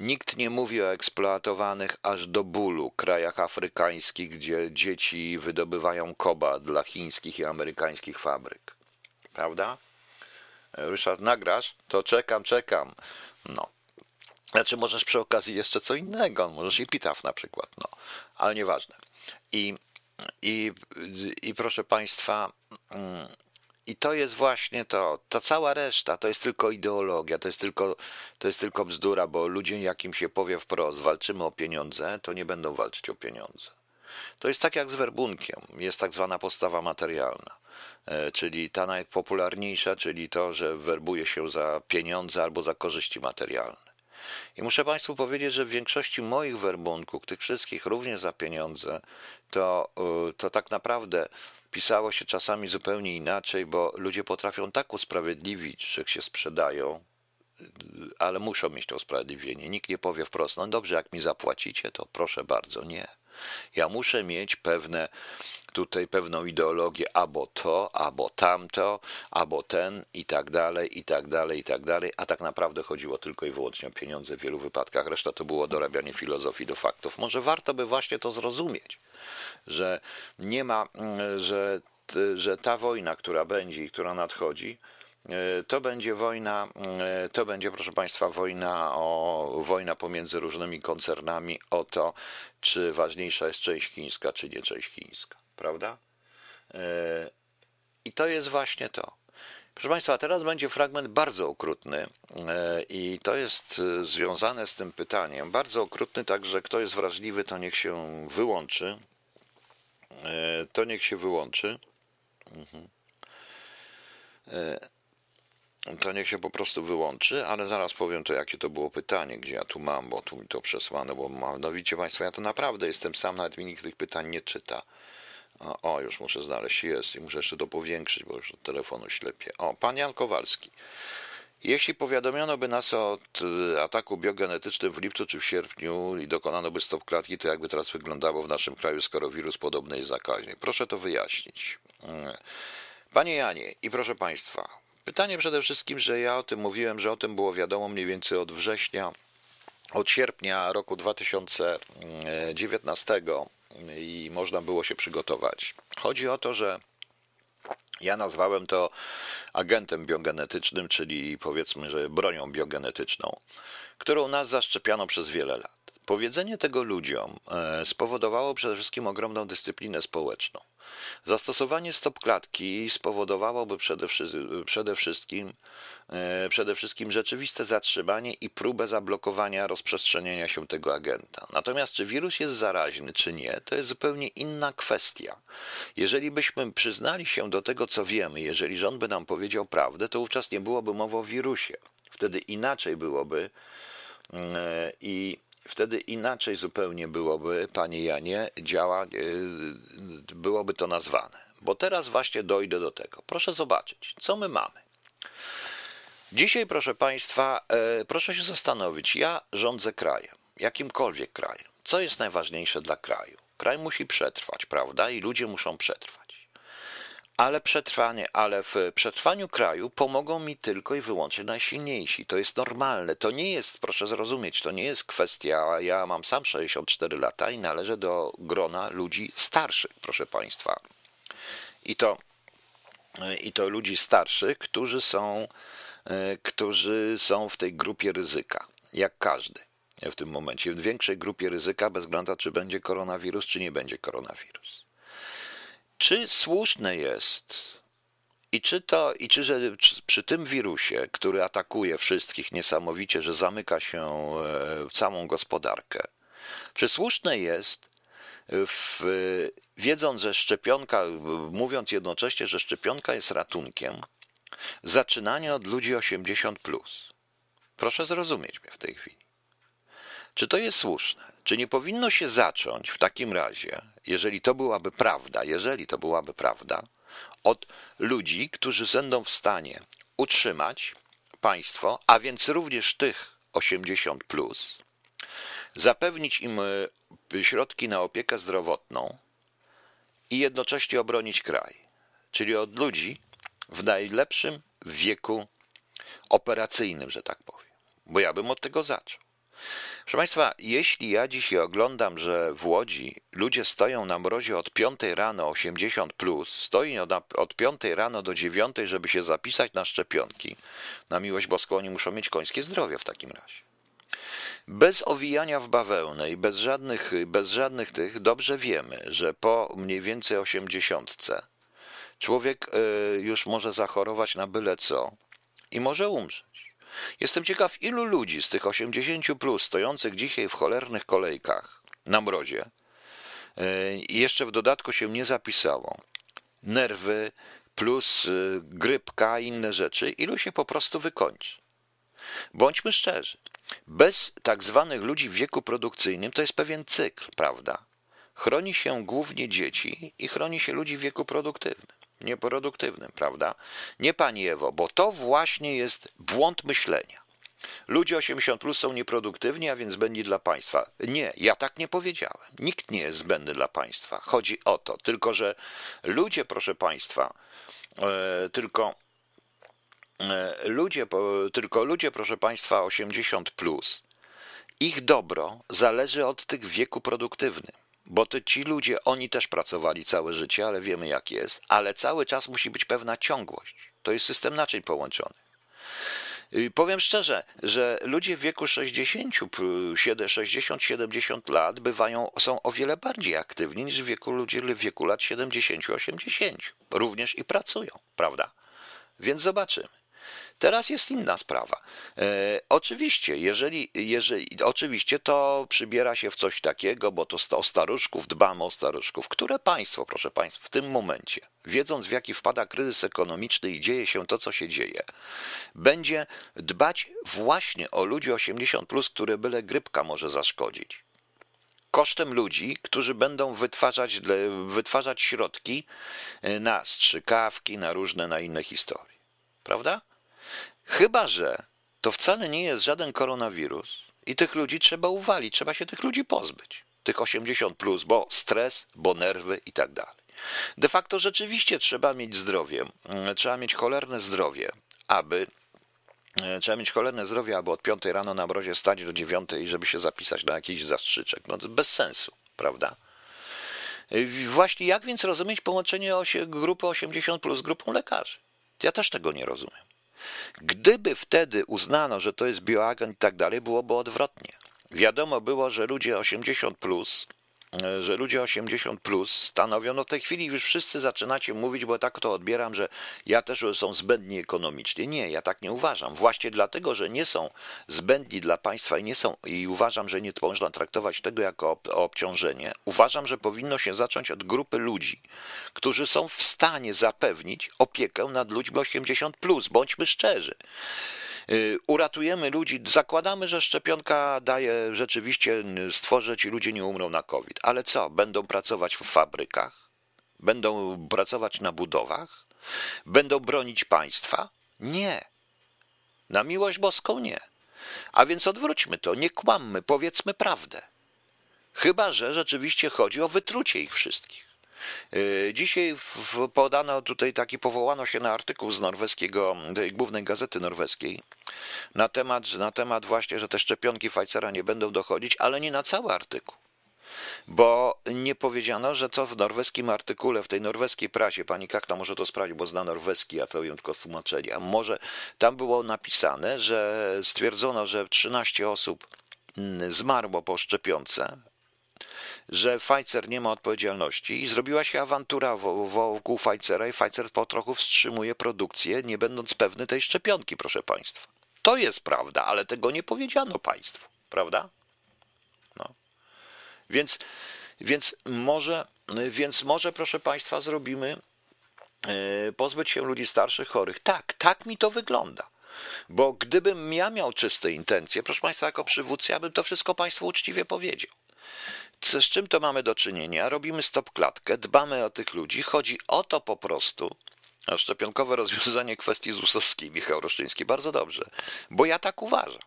nikt nie mówi o eksploatowanych aż do bólu krajach afrykańskich, gdzie dzieci wydobywają koba dla chińskich i amerykańskich fabryk. Prawda? E, Ryszard, nagrasz? To czekam, czekam. No. Znaczy możesz przy okazji jeszcze co innego, możesz i pitaf na przykład, no, ale nieważne. I, i, i proszę Państwa, mm, i to jest właśnie to, ta cała reszta to jest tylko ideologia, to jest tylko, to jest tylko bzdura, bo ludzie, jakim się powie wprost, walczymy o pieniądze, to nie będą walczyć o pieniądze. To jest tak jak z werbunkiem, jest tak zwana postawa materialna, e, czyli ta najpopularniejsza, czyli to, że werbuje się za pieniądze albo za korzyści materialne. I muszę Państwu powiedzieć, że w większości moich werbunków, tych wszystkich również za pieniądze, to, y, to tak naprawdę pisało się czasami zupełnie inaczej, bo ludzie potrafią tak usprawiedliwić, że się sprzedają, y, ale muszą mieć to usprawiedliwienie. Nikt nie powie wprost, no dobrze, jak mi zapłacicie, to proszę bardzo, nie. Ja muszę mieć pewne tutaj pewną ideologię albo to, albo tamto, albo ten i tak dalej, i tak dalej, i tak dalej, a tak naprawdę chodziło tylko i wyłącznie o pieniądze w wielu wypadkach, reszta to było dorabianie filozofii do faktów. Może warto by właśnie to zrozumieć, że nie ma, że, że ta wojna, która będzie i która nadchodzi, E, to będzie wojna, e, to będzie, proszę Państwa, wojna, o, wojna pomiędzy różnymi koncernami o to, czy ważniejsza jest część chińska, czy nie część chińska, prawda? E, I to jest właśnie to. Proszę Państwa, teraz będzie fragment bardzo okrutny i to jest związane z tym pytaniem. Bardzo okrutny, także kto jest wrażliwy, to niech się wyłączy. To niech się wyłączy. Mhm to niech się po prostu wyłączy, ale zaraz powiem to, jakie to było pytanie, gdzie ja tu mam, bo tu mi to przesłano, bo mam, no widzicie Państwo, ja to naprawdę jestem sam, nawet mi nikt tych pytań nie czyta. O, o, już muszę znaleźć, jest i muszę jeszcze to powiększyć, bo już od telefonu ślepię. O, pan Jan Kowalski. Jeśli powiadomiono by nas o ataku biogenetycznym w lipcu czy w sierpniu i dokonano by stop klatki, to jakby teraz wyglądało w naszym kraju, skoro wirus podobny jest zakaźny? Proszę to wyjaśnić. Panie Janie i proszę Państwa, Pytanie przede wszystkim, że ja o tym mówiłem, że o tym było wiadomo mniej więcej od września, od sierpnia roku 2019 i można było się przygotować. Chodzi o to, że Ja nazwałem to agentem biogenetycznym, czyli powiedzmy, że bronią biogenetyczną, którą nas zaszczepiano przez wiele lat. Powiedzenie tego ludziom e, spowodowało przede wszystkim ogromną dyscyplinę społeczną. Zastosowanie stopklatki spowodowałoby przede, przede, wszystkim, e, przede wszystkim rzeczywiste zatrzymanie i próbę zablokowania rozprzestrzeniania się tego agenta. Natomiast czy wirus jest zaraźny, czy nie, to jest zupełnie inna kwestia. Jeżeli byśmy przyznali się do tego, co wiemy, jeżeli rząd by nam powiedział prawdę, to wówczas nie byłoby mowy o wirusie. Wtedy inaczej byłoby e, i wtedy inaczej zupełnie byłoby, panie Janie, działa, e, byłoby to nazwane. Bo teraz właśnie dojdę do tego. Proszę zobaczyć, co my mamy. Dzisiaj, proszę Państwa, e, proszę się zastanowić. Ja rządzę krajem, jakimkolwiek krajem. Co jest najważniejsze dla kraju? Kraj musi przetrwać, prawda? I ludzie muszą przetrwać ale przetrwanie, ale w przetrwaniu kraju pomogą mi tylko i wyłącznie najsilniejsi. To jest normalne. To nie jest, proszę zrozumieć, to nie jest kwestia. Ja mam sam 64 lata i należę do grona ludzi starszych, proszę Państwa. I to, i to ludzi starszych, którzy są, którzy są w tej grupie ryzyka, jak każdy w tym momencie. W większej grupie ryzyka, bez względu czy będzie koronawirus, czy nie będzie koronawirus. Czy słuszne jest i czy to, i czy, że przy tym wirusie, który atakuje wszystkich niesamowicie, że zamyka się e, całą gospodarkę, czy słuszne jest, w, wiedząc, że szczepionka, mówiąc jednocześnie, że szczepionka jest ratunkiem, zaczynanie od ludzi 80. Plus. Proszę zrozumieć mnie w tej chwili. Czy to jest słuszne? Czy nie powinno się zacząć w takim razie, jeżeli to byłaby prawda, jeżeli to byłaby prawda, od ludzi, którzy będą w stanie utrzymać państwo, a więc również tych 80 plus, zapewnić im e, środki na opiekę zdrowotną i jednocześnie obronić kraj, czyli od ludzi w najlepszym wieku operacyjnym, że tak powiem. Bo ja bym od tego zaczął. Proszę Państwa, jeśli ja dzisiaj oglądam, że w Łodzi ludzie stoją na mrozie od 5 rano 80 plus, stoi od, od 5 rano do 9, żeby się zapisać na szczepionki, na miłość boską oni muszą mieć końskie zdrowie w takim razie. Bez owijania w bawełnę i bez żadnych, bez żadnych tych, dobrze wiemy, że po mniej więcej 80 człowiek e, już może zachorować na byle co i może umrzeć. Jestem ciekaw, ilu ludzi z tych 80 plus stojących dzisiaj w cholernych kolejkach na mrozie e, jeszcze w dodatku się nie zapisało. Nerwy plus e, grypka inne rzeczy, ilu się po prostu wykończy. Bądźmy szczerzy. Bez tak zwanych ludzi w wieku produkcyjnym to jest pewien cykl, prawda? Chroni się głównie dzieci i chroni się ludzi w wieku produktywnym nieproduktywnym, prawda? Nie pani Ewo, bo to właśnie jest błąd myślenia. Ludzie 80 plus są nieproduktywni, a więc zbędni dla państwa. Nie, ja tak nie powiedziałem. Nikt nie jest zbędny dla państwa. Chodzi o to, tylko że ludzie, proszę państwa, e, tylko e, ludzie, tylko ludzie, proszę państwa, 80 plus, ich dobro zależy od tych wieku produktywnym. Bo to ci ludzie, oni też pracowali całe życie, ale wiemy jak jest, ale cały czas musi być pewna ciągłość. To jest system naczyń połączonych. Powiem szczerze, że ludzie w wieku 60, 60-70 lat bywają, są o wiele bardziej aktywni niż w wieku ludzie w wieku lat 70-80. Również i pracują, prawda? Więc zobaczymy. Teraz jest inna sprawa. E, oczywiście, jeżeli, jeżeli, oczywiście to przybiera się w coś takiego, bo to o staruszków, dbamy o staruszków, które państwo, proszę państwa, w tym momencie, wiedząc w jaki wpada kryzys ekonomiczny i dzieje się to, co się dzieje, będzie dbać właśnie o ludzi 80, plus, które byle grypka może zaszkodzić kosztem ludzi, którzy będą wytwarzać, wytwarzać środki e, na strzykawki, na różne, na inne historie. Prawda? Chyba, że to wcale nie jest żaden koronawirus i tych ludzi trzeba uwalić, trzeba się tych ludzi pozbyć. Tych 80 plus, bo stres, bo nerwy i tak dalej. De facto rzeczywiście trzeba mieć zdrowie, mm, trzeba mieć cholerne zdrowie, aby e, Trzeba mieć cholerne zdrowie, aby od 5 rano na mrozie stać do 9 i żeby się zapisać na jakiś zastrzyczek. No to bez sensu, prawda? Właśnie jak więc rozumieć połączenie grupy 80 plus grupą lekarzy? Ja też tego nie rozumiem. Gdyby wtedy uznano, że to jest bioagent i tak dalej, byłoby odwrotnie. Wiadomo było, że ludzie 80 plus że ludzie 80 plus stanowią, no w tej chwili już wszyscy zaczynacie mówić, bo tak to odbieram, że ja też są zbędni ekonomicznie. Nie, ja tak nie uważam. Właśnie dlatego, że nie są zbędni dla państwa i nie są, i uważam, że nie można traktować tego jako obciążenie, uważam, że powinno się zacząć od grupy ludzi, którzy są w stanie zapewnić opiekę nad ludźmi 80 plus. Bądźmy szczerzy. Y, uratujemy ludzi, zakładamy, że szczepionka daje rzeczywiście, stworzy ci ludzie nie umrą na COVID. Ale co? Będą pracować w fabrykach? Będą pracować na budowach? Będą bronić państwa? Nie. Na miłość boską nie. A więc odwróćmy to, nie kłammy, powiedzmy prawdę. Chyba, że rzeczywiście chodzi o wytrucie ich wszystkich. Y, dzisiaj podano tutaj taki, powołano się na artykuł z norweskiego, głównej gazety norweskiej na temat, na temat właśnie, że te szczepionki Pfizera nie będą dochodzić, ale nie na cały artykuł. Bo nie powiedziano, że co w norweskim artykule, w tej norweskiej prasie, pani Kakta może to sprawdzić, bo zna norweski, a to ją tylko tłumaczenie, a może tam było napisane, że stwierdzono, że 13 osób mm, zmarło po szczepionce, że Pfizer nie ma odpowiedzialności i zrobiła się awantura wokół Pfizera i Pfizer po trochu wstrzymuje produkcję, nie będąc pewny tej szczepionki, proszę Państwa. To jest prawda, ale tego nie powiedziano Państwu, prawda? No. Więc, więc, może, więc może, proszę Państwa, zrobimy e, pozbyć się ludzi starszych, chorych. Tak, tak mi to wygląda. Bo gdybym ja miał czyste intencje, proszę Państwa, jako przywódca, ja bym to wszystko Państwu uczciwie powiedział. Z czym to mamy do czynienia? Robimy stop-klatkę, dbamy o tych ludzi. Chodzi o to po prostu, a szczepionkowe rozwiązanie kwestii ZUS-owskiej, Michał Roszczyński, bardzo dobrze, bo ja tak uważam.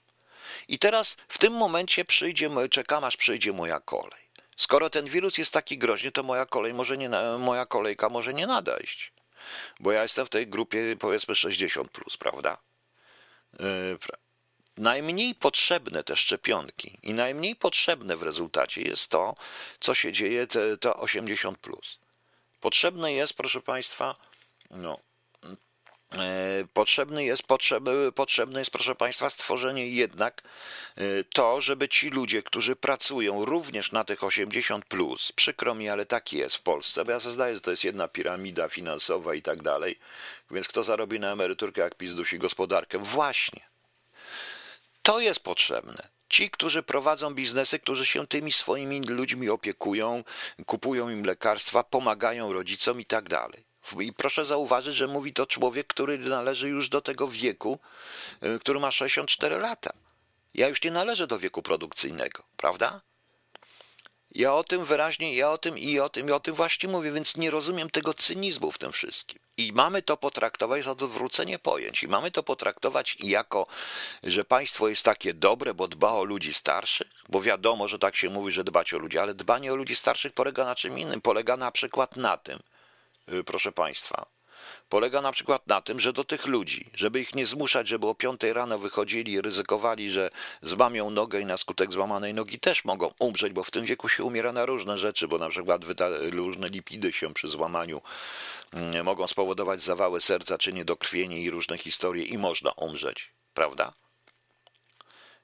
I teraz w tym momencie przyjdzie, czekam aż przyjdzie moja kolej. Skoro ten wirus jest taki groźny, to moja kolej może nie, moja kolejka może nie nadejść. Bo ja jestem w tej grupie powiedzmy 60, plus, prawda? Yy, najmniej potrzebne te szczepionki i najmniej potrzebne w rezultacie jest to, co się dzieje, to 80. Plus. Potrzebne jest, proszę Państwa, no, e, Potrzebny jest, potrzeby, potrzebne jest, proszę Państwa, stworzenie jednak e, to, żeby ci ludzie, którzy pracują również na tych 80, plus, przykro mi, ale tak jest w Polsce, bo ja sobie zdaję, że to jest jedna piramida finansowa i tak dalej, więc kto zarobi na emeryturkę, jak PiS dusi gospodarkę? Właśnie. To jest potrzebne. Ci, którzy prowadzą biznesy, którzy się tymi swoimi ludźmi opiekują, kupują im lekarstwa, pomagają rodzicom i tak dalej. I proszę zauważyć, że mówi to człowiek, który należy już do tego wieku, y, który ma 64 lata. Ja już nie należę do wieku produkcyjnego, prawda? Ja o tym wyraźnie, ja o tym i o tym i o tym właśnie mówię, więc nie rozumiem tego cynizmu w tym wszystkim. I mamy to potraktować za odwrócenie pojęć. I mamy to potraktować jako, że państwo jest takie dobre, bo dba o ludzi starszych, bo wiadomo, że tak się mówi, że dbać o ludzi, ale dbanie o ludzi starszych polega na czym innym. Polega na przykład na tym, y, proszę państwa, polega na przykład na tym, że do tych ludzi, żeby ich nie zmuszać, żeby o piątej rano wychodzili i ryzykowali, że złamią nogę i na skutek złamanej nogi też mogą umrzeć, bo w tym wieku się umiera na różne rzeczy, bo na przykład różne lipidy się przy złamaniu mm, mogą spowodować zawały serca czy niedokrwienie i różne historie i można umrzeć, prawda?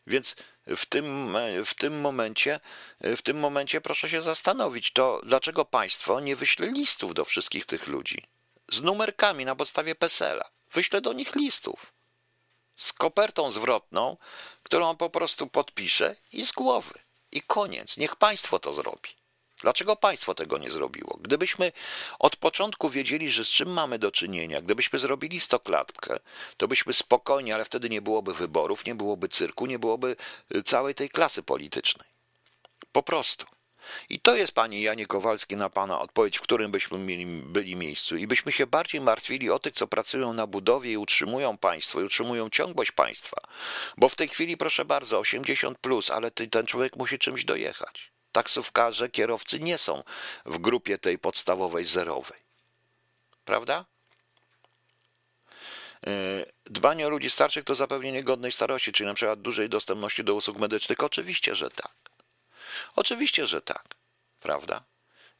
Więc w tym, w tym momencie, w tym momencie proszę się zastanowić, to dlaczego państwo nie wyśle listów do wszystkich tych ludzi? Z numerkami na podstawie PESEL-a. Wyślę do nich listów z kopertą zwrotną, którą po prostu podpiszę i z głowy. I koniec. Niech państwo to zrobi. Dlaczego państwo tego nie zrobiło? Gdybyśmy od początku wiedzieli, że z czym mamy do czynienia, gdybyśmy zrobili stoklatkę, to byśmy spokojnie, ale wtedy nie byłoby wyborów, nie byłoby cyrku, nie byłoby y, całej tej klasy politycznej. Po prostu. I to jest, Panie Janie Kowalski, na Pana odpowiedź, w którym byśmy mieli, byli miejscu. I byśmy się bardziej martwili o tych, co pracują na budowie i utrzymują państwo, i utrzymują ciągłość państwa. Bo w tej chwili, proszę bardzo, 80 plus, ale ten człowiek musi czymś dojechać. Taksówkarze, kierowcy nie są w grupie tej podstawowej, zerowej. Prawda? E, dbanie o ludzi starszych to zapewnienie godnej starości, czyli na przykład dużej dostępności do usług medycznych. Oczywiście, że tak. Oczywiście, że tak, prawda?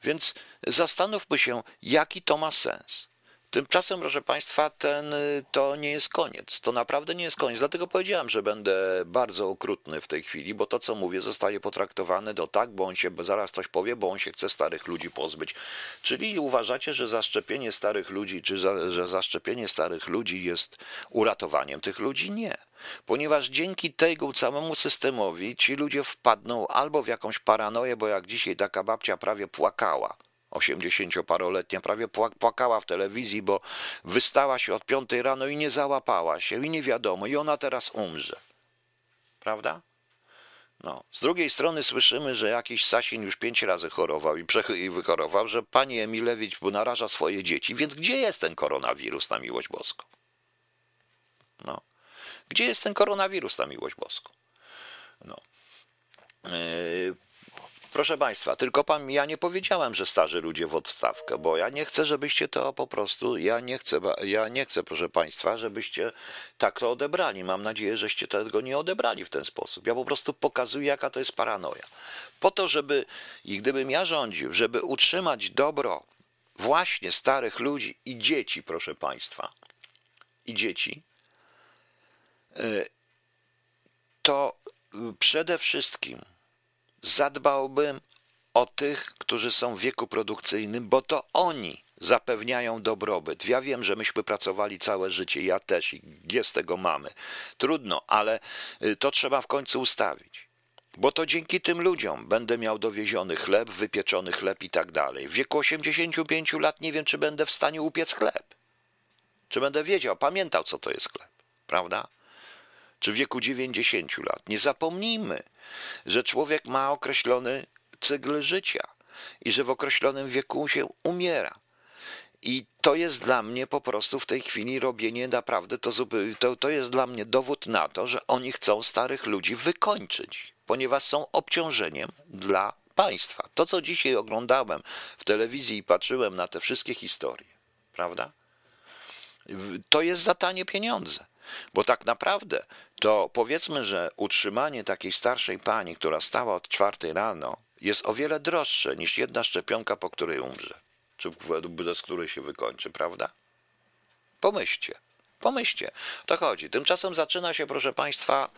Więc zastanówmy się, jaki to ma sens. Tymczasem, proszę Państwa, ten, to nie jest koniec. To naprawdę nie jest koniec. Dlatego powiedziałem, że będę bardzo okrutny w tej chwili, bo to, co mówię, zostaje potraktowane do tak, bo on się, bo zaraz ktoś powie, bo on się chce starych ludzi pozbyć. Czyli uważacie, że zaszczepienie starych ludzi, czy za, że zaszczepienie starych ludzi jest uratowaniem tych ludzi? Nie. Ponieważ dzięki tego całemu systemowi ci ludzie wpadną albo w jakąś paranoję, bo jak dzisiaj taka babcia prawie płakała 80-paroletnia, prawie płakała w telewizji, bo wystała się od piątej rano i nie załapała się i nie wiadomo, i ona teraz umrze. Prawda? No. Z drugiej strony słyszymy, że jakiś Sasin już pięć razy chorował i, i wychorował, że pani Emilewicz naraża swoje dzieci. Więc gdzie jest ten koronawirus na miłość boską? No. Gdzie jest ten koronawirus na miłość boską? No. Yy, Proszę Państwa, tylko pan, ja nie powiedziałem, że starzy ludzie w odstawkę, bo ja nie chcę, żebyście to po prostu, ja nie chcę, ja nie chcę, proszę Państwa, żebyście tak to odebrali. Mam nadzieję, żeście tego nie odebrali w ten sposób. Ja po prostu pokazuję, jaka to jest paranoja. Po to, żeby, i gdybym ja rządził, żeby utrzymać dobro właśnie starych ludzi i dzieci, proszę Państwa, i dzieci, to przede wszystkim zadbałbym o tych, którzy są w wieku produkcyjnym, bo to oni zapewniają dobrobyt. Ja wiem, że myśmy pracowali całe życie, ja też i z tego mamy. Trudno, ale y, to trzeba w końcu ustawić. Bo to dzięki tym ludziom będę miał dowieziony chleb, wypieczony chleb i tak dalej. W wieku 85 lat nie wiem, czy będę w stanie upiec chleb. Czy będę wiedział, pamiętał, co to jest chleb, prawda? Czy w wieku 90 lat. Nie zapomnijmy, że człowiek ma określony cykl życia i że w określonym wieku się umiera. I to jest dla mnie po prostu w tej chwili robienie naprawdę, to, to, to jest dla mnie dowód na to, że oni chcą starych ludzi wykończyć, ponieważ są obciążeniem dla państwa. To, co dzisiaj oglądałem w telewizji i patrzyłem na te wszystkie historie, prawda? To jest za tanie pieniądze. Bo tak naprawdę to powiedzmy, że utrzymanie takiej starszej pani, która stała od czwartej rano, jest o wiele droższe niż jedna szczepionka, po której umrze, czy bez której się wykończy, prawda? Pomyślcie, pomyślcie. To chodzi. Tymczasem zaczyna się, proszę Państwa,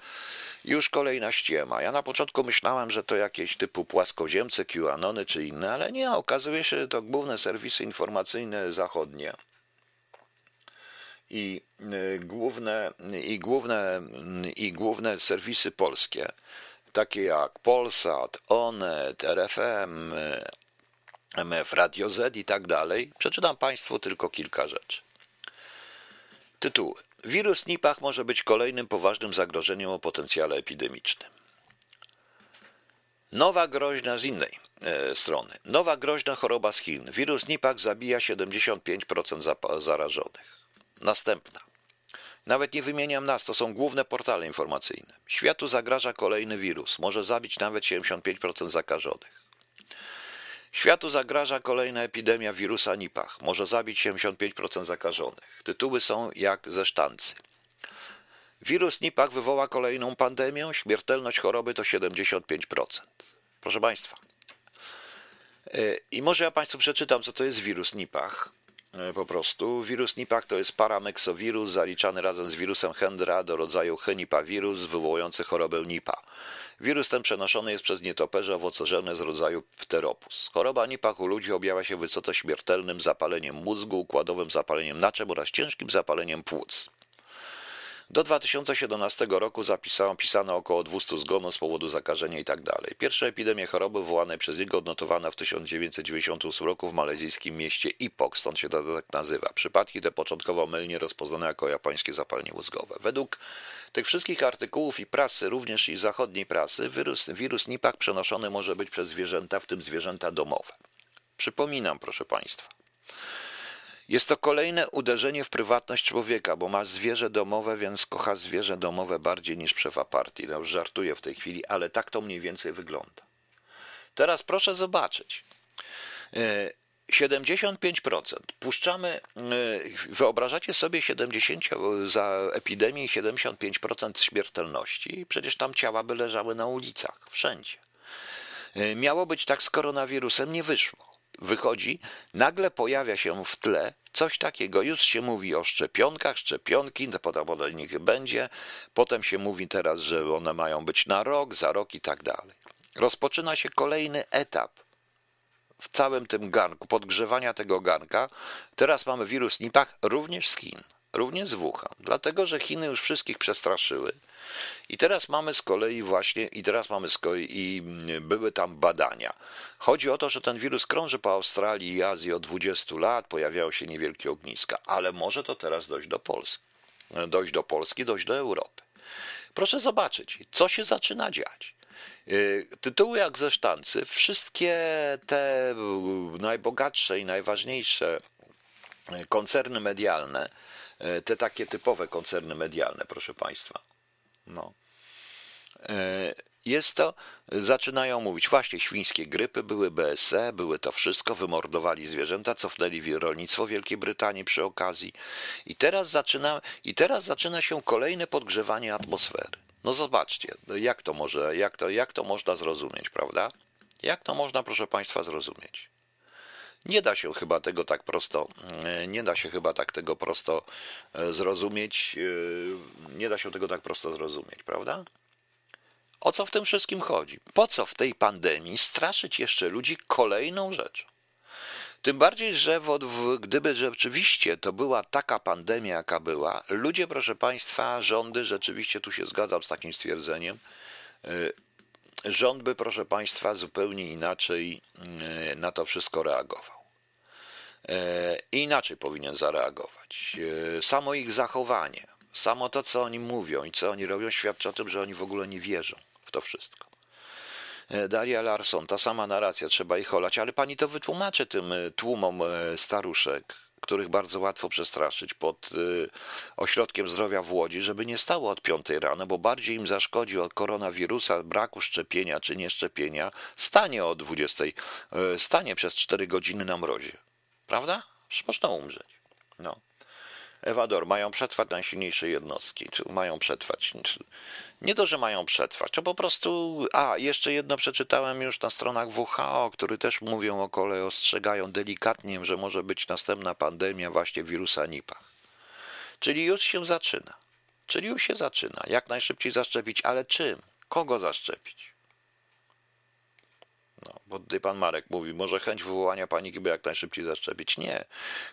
już kolejna ściema. Ja na początku myślałem, że to jakieś typu płaskoziemce, QAnony czy inne, ale nie, okazuje się, że to główne serwisy informacyjne zachodnie i y, główne, i główne, i główne serwisy polskie, takie jak Polsat, Onet, RFM, MF Radio Z i tak dalej, przeczytam Państwu tylko kilka rzeczy. Tytuły. Wirus Nipach może być kolejnym poważnym zagrożeniem o potencjale epidemicznym. Nowa groźna z innej e, strony. Nowa groźna choroba z Chin. Wirus Nipach zabija 75% zarażonych. Następna. Nawet nie wymieniam nas, to są główne portale informacyjne. Światu zagraża kolejny wirus, może zabić nawet 75% zakażonych. Światu zagraża kolejna epidemia wirusa Nipach, może zabić 75% zakażonych. Tytuły są jak ze sztancy. Wirus Nipach wywoła kolejną pandemię, śmiertelność choroby to 75%. Proszę Państwa. E, I może ja Państwu przeczytam, co to jest wirus Nipach. E, po prostu. Wirus Nipah to jest parameksowirus zaliczany razem z wirusem Hendra do rodzaju henipawirus wywołujący chorobę Nipa. Wirus ten przenoszony jest przez nietoperze owocożerne z rodzaju pteropus. Choroba Nipah u ludzi objawia się wysoce śmiertelnym zapaleniem mózgu, układowym zapaleniem naczep oraz ciężkim zapaleniem płuc. Do 2017 roku zapisano, pisano około 200 zgonów z powodu zakażenia itd. Tak Pierwsze epidemie choroby wywołanej przez niego odnotowano w 1998 roku w malezyjskim mieście Ipok, stąd się to tak nazywa. Przypadki te początkowo mylnie rozpoznano jako japońskie zapalenie mózgowe. Według tych wszystkich artykułów i prasy, również i zachodniej prasy, wirus, wirus Nipah przenoszony może być przez zwierzęta, w tym zwierzęta domowe. Przypominam, proszę Państwa, jest to kolejne uderzenie w prywatność człowieka, bo ma zwierzę domowe, więc kocha zwierzę domowe bardziej niż szefa partii. No, żartuję w tej chwili, ale tak to mniej więcej wygląda. Teraz proszę zobaczyć. 75%. E, Puszczamy, e, wyobrażacie sobie 70 za epidemię 75% śmiertelności? Przecież tam ciała by leżały na ulicach, wszędzie. E, miało być tak z koronawirusem, nie wyszło. wychodzi, nagle pojawia się w tle coś takiego. Już się mówi o szczepionkach, szczepionki, potem nich będzie, potem się mówi teraz, że one mają być na rok, za rok i tak dalej. Rozpoczyna się kolejny etap w całym tym garnku, podgrzewania tego garnka. Teraz mamy wirus Nipah również z Chin, również z Wuhan, dlatego że Chiny już wszystkich przestraszyły. I teraz mamy z kolei właśnie, i teraz mamy z kolei, i były tam badania. Chodzi o to, że ten wirus krąży po Australii i Azji od 20 lat, pojawiały się niewielkie ogniska, ale może to teraz dojść do Polski. Dojść do Polski, dojść do Europy. Proszę zobaczyć, co się zaczyna dziać. Y, tytuły jak ze sztancy, wszystkie te najbogatsze i najważniejsze koncerny medialne, y, te takie typowe koncerny medialne, proszę Państwa, no. E, jest to, zaczynają mówić, właśnie świńskie grypy, były BSE, były to wszystko, wymordowali zwierzęta, cofnęli rolnictwo Wielkiej Brytanii przy okazji. I teraz zaczyna, i teraz zaczyna się kolejne podgrzewanie atmosfery. No zobaczcie, no jak to może, jak to, jak to można zrozumieć, prawda? Jak to można, proszę Państwa, zrozumieć? Nie da się chyba tego tak prosto, e, nie da się chyba tak tego prosto e, zrozumieć, e, nie da się tego tak prosto zrozumieć, prawda? O co w tym wszystkim chodzi? Po co w tej pandemii straszyć jeszcze ludzi kolejną rzeczą? Tym bardziej, że w, gdyby rzeczywiście to była taka pandemia, jaka była, ludzie, proszę Państwa, rządy, rzeczywiście tu się zgadzam z takim stwierdzeniem, rząd by, proszę Państwa, zupełnie inaczej e, na to wszystko reagował. E, inaczej powinien zareagować. E, samo ich zachowanie, samo to, co oni mówią i co oni robią, świadczy o tym, że oni w ogóle nie wierzą w to wszystko. Daria Larson, ta sama narracja, trzeba ich olać, ale pani to wytłumaczy tym tłumom staruszek, których bardzo łatwo przestraszyć pod y, ośrodkiem zdrowia w Łodzi, żeby nie stało od 5 rano, bo bardziej im zaszkodzi od koronawirusa, braku szczepienia czy nieszczepienia, stanie o 20, y, stanie przez 4 godziny na mrozie. Prawda? Można umrzeć. No. Ewador, mają przetrwać najsilniejsze jednostki, czy mają przetrwać. Nie to, że mają przetrwać, to po prostu. A, jeszcze jedno przeczytałem już na stronach WHO, które też mówią o kolei, ostrzegają delikatnie, że może być następna pandemia właśnie wirusa Nipah. Czyli już się zaczyna. Czyli już się zaczyna. Jak najszybciej zaszczepić, ale czym? Kogo zaszczepić? No, bo tutaj pan Marek mówi, może chęć wywołania paniki, by jak najszybciej zaszczepić. Nie.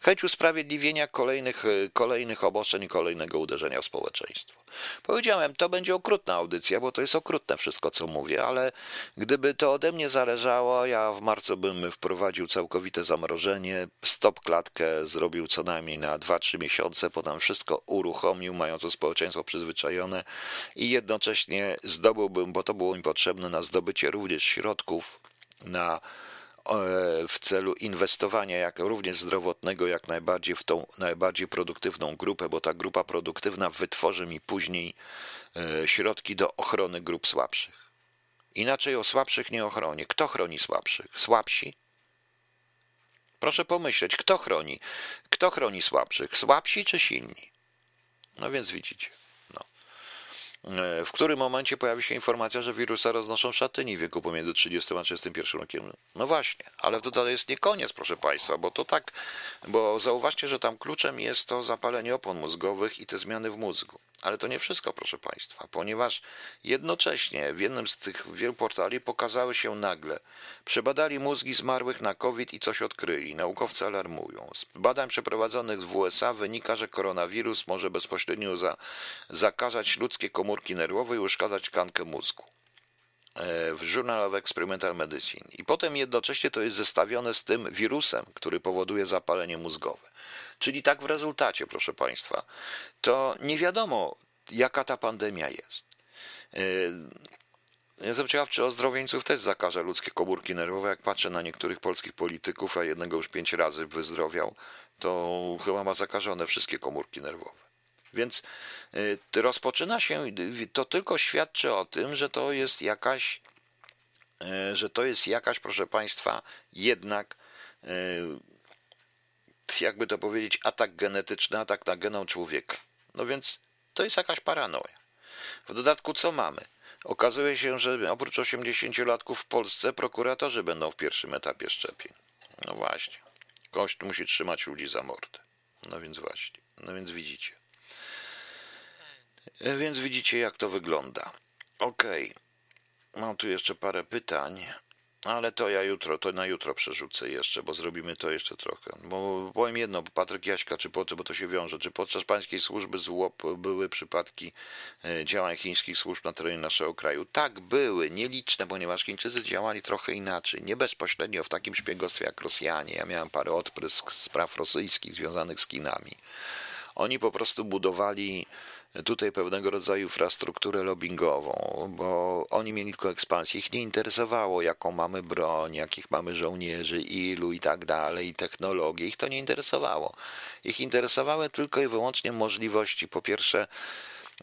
Chęć usprawiedliwienia kolejnych, e, kolejnych obostrzeń i kolejnego uderzenia w społeczeństwo. Powiedziałem, to będzie okrutna audycja, bo to jest okrutne wszystko, co mówię, ale gdyby to ode mnie zależało, ja w marcu bym wprowadził całkowite zamrożenie, stop klatkę zrobił co najmniej na 2-3 miesiące, potem wszystko uruchomił, mając to społeczeństwo przyzwyczajone i jednocześnie zdobyłbym, bo to było mi potrzebne na zdobycie również środków na, w celu inwestowania jak również zdrowotnego jak najbardziej w tą najbardziej produktywną grupę, bo ta grupa produktywna wytworzy mi później e, środki do ochrony grup słabszych. Inaczej o słabszych nie ochronię. Kto chroni słabszych? Słabsi? Proszę pomyśleć, kto chroni? Kto chroni słabszych? Słabsi czy silni? No więc widzicie. E, w którym momencie pojawi się informacja, że wirusa roznoszą szatyni w wieku pomiędzy 30 a 31 rokiem. No właśnie, ale to dalej jest nie koniec, proszę Państwa, bo to tak, bo zauważcie, że tam kluczem jest to zapalenie opon mózgowych i te zmiany w mózgu. Ale to nie wszystko, proszę Państwa, ponieważ jednocześnie w jednym z tych wielu portali pokazały się nagle, przebadali mózgi zmarłych na COVID i coś odkryli. Naukowcy alarmują. Z badań przeprowadzonych w USA wynika, że koronawirus może bezpośrednio za, zakażać ludzkie komórki nerwowe i uszkadzać tkankę mózgu e, w Journal of Experimental Medicine. I potem jednocześnie to jest zestawione z tym wirusem, który powoduje zapalenie mózgowe. Czyli tak w rezultacie, proszę Państwa, to nie wiadomo, jaka ta pandemia jest. Yy, jestem czy ozdrowieńców też zakaże ludzkie komórki nerwowe. Jak patrzę na niektórych polskich polityków, a jednego już pięć razy wyzdrowiał, to chyba ma zakażone wszystkie komórki nerwowe. Więc yy, rozpoczyna się, to tylko świadczy o tym, że to jest jakaś, że to jest jakaś, proszę Państwa, jednak jakby to powiedzieć, atak genetyczny, atak na genom człowieka. No więc to jest jakaś paranoja. W dodatku co mamy? Okazuje się, że oprócz 80-latków w Polsce prokuratorzy będą w pierwszym etapie szczepień. No właśnie. Kość musi trzymać ludzi za mordę. No więc właśnie. No więc widzicie. E, więc widzicie, jak to wygląda. Okej. Okay. Mam tu jeszcze parę pytań. Ale to ja jutro, to na jutro przerzucę jeszcze, bo zrobimy to jeszcze trochę. Bo powiem jedno, Patryk Jaśka, czy po, bo to się wiąże, czy podczas pańskiej służby złop były przypadki e, działań chińskich służb na terenie naszego kraju? Tak, były, nieliczne, ponieważ Chińczycy działali trochę inaczej, nie bezpośrednio w takim szpiegostwie jak Rosjanie. Ja miałem parę odprysk spraw rosyjskich związanych z Chinami. Oni po prostu budowali tutaj pewnego rodzaju infrastrukturę lobbyingową, bo oni mieli tylko ekspansję. Ich nie interesowało, jaką mamy broń, jakich mamy żołnierzy, ilu i tak dalej, i. Ich to nie interesowało. Ich interesowały tylko i wyłącznie możliwości, po pierwsze,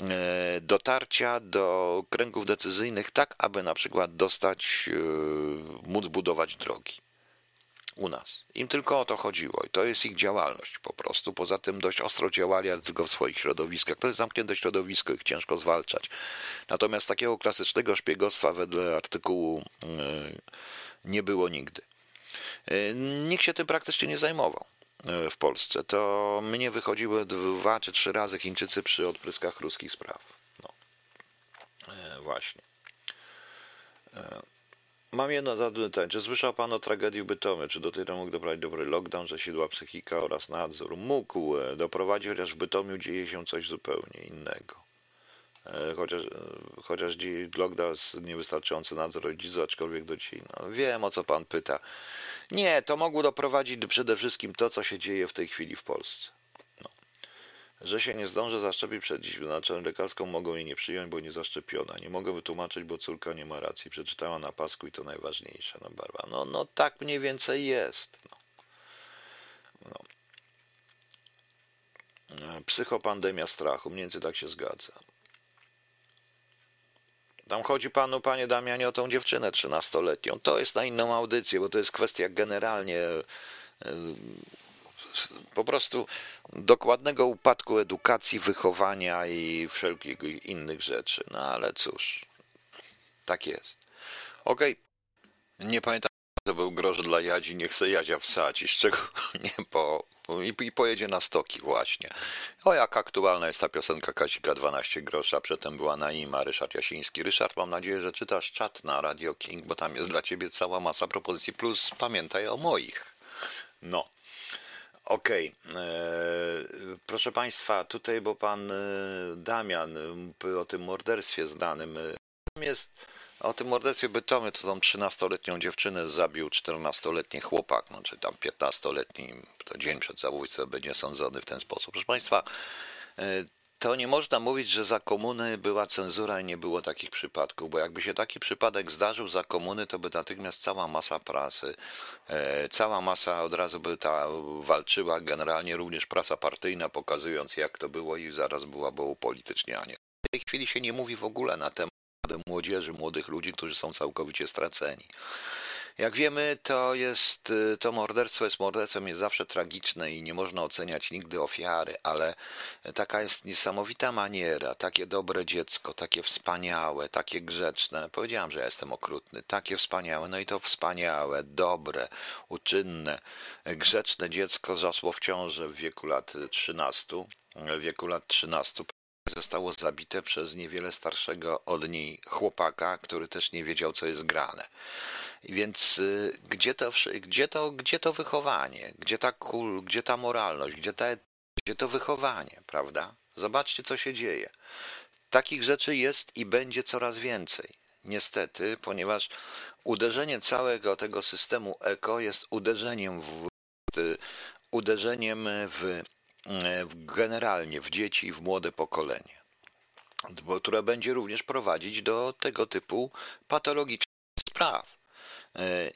e, dotarcia do kręgów decyzyjnych, tak aby na przykład dostać, e, móc budować drogi u nas. Im tylko o to chodziło i to jest ich działalność po prostu. Poza tym dość ostro działali, ale tylko w swoich środowiskach. To jest zamknięte środowisko, ich ciężko zwalczać. Natomiast takiego klasycznego szpiegostwa wedle artykułu yy, nie było nigdy. Yy, nikt się tym praktycznie nie zajmował yy, w Polsce. To mnie wychodziły dwa czy trzy razy Chińczycy przy odpryskach ruskich spraw. No. Właśnie. Mam jedno zapytanie. Czy słyszał Pan o tragedii w Bytomie? Czy do tej mógł doprowadzić dobry lockdown, że sidła psychika oraz nadzór? Mógł e, doprowadzić, chociaż w Bytomiu dzieje się coś zupełnie innego. E, chociaż, e, chociaż lockdown jest niewystarczający nadzór rodziców, aczkolwiek do dzisiaj. No, wiem o co Pan pyta. Nie, to mogło doprowadzić przede wszystkim to, co się dzieje w tej chwili w Polsce że się nie zdążę zaszczepić przed dziś wyznaczoną lekarską, mogą jej nie przyjąć, bo nie zaszczepiona. Nie mogę wytłumaczyć, bo córka nie ma racji. Przeczytała na pasku i to najważniejsze. No, barwa. No, no tak mniej więcej jest. No. No. Psychopandemia strachu. Mniej więcej tak się zgadza. Tam chodzi panu, panie Damianie, o tą dziewczynę trzynastoletnią. To jest na inną audycję, bo to jest kwestia generalnie po prostu dokładnego upadku edukacji, wychowania i wszelkich innych rzeczy. No ale cóż, tak jest. Okej, okay. nie pamiętam, to był grosz dla Jadzi, nie chce Jadzia wsadzić, szczególnie po i, i pojedzie na stoki właśnie. O jak aktualna jest ta piosenka Kazika 12 grosza, przedtem była Naima, Ryszard Jasiński. Ryszard, mam nadzieję, że czytasz czat na Radio King, bo tam jest dla ciebie cała masa propozycji, plus pamiętaj o moich. No. Okej. Okay. E, proszę Państwa, tutaj, bo pan e, Damian o tym morderstwie znanym. E, jest o tym morderstwie Bytomy, to tą 13-letnią dziewczynę zabił 14-letni chłopak, no, czy tam 15-letni, to dzień przed zabójstwem będzie sądzony w ten sposób. Proszę Państwa, to nie można mówić, że za komuny była cenzura i nie było takich przypadków, bo jakby się taki przypadek zdarzył za komuny, to by natychmiast cała masa prasy, e, cała masa od razu by ta walczyła, generalnie również prasa partyjna, pokazując jak to było i zaraz byłaby upolitycznianie. W tej chwili się nie mówi w ogóle na temat młodzieży, młodych ludzi, którzy są całkowicie straceni. Jak wiemy, to jest y, to morderstwo jest morderstwem, jest zawsze tragiczne i nie można oceniać nigdy ofiary, ale taka jest niesamowita maniera, takie dobre dziecko, takie wspaniałe, takie grzeczne. Powiedziałam, że ja jestem okrutny, takie wspaniałe, no i to wspaniałe, dobre, uczynne, grzeczne dziecko zaszło w ciąży w wieku lat 13, w wieku lat 13 zostało zabite przez niewiele starszego od niej chłopaka, który też nie wiedział, co jest grane. Więc y, gdzie to, gdzie to, gdzie to wychowanie, gdzie ta kul, gdzie ta moralność, gdzie, ta, gdzie to wychowanie, prawda? Zobaczcie, co się dzieje. Takich rzeczy jest i będzie coraz więcej. Niestety, ponieważ uderzenie całego tego systemu eko jest uderzeniem w, uderzeniem w, w generalnie w dzieci, w młode pokolenie, które będzie również prowadzić do tego typu patologicznych spraw. E,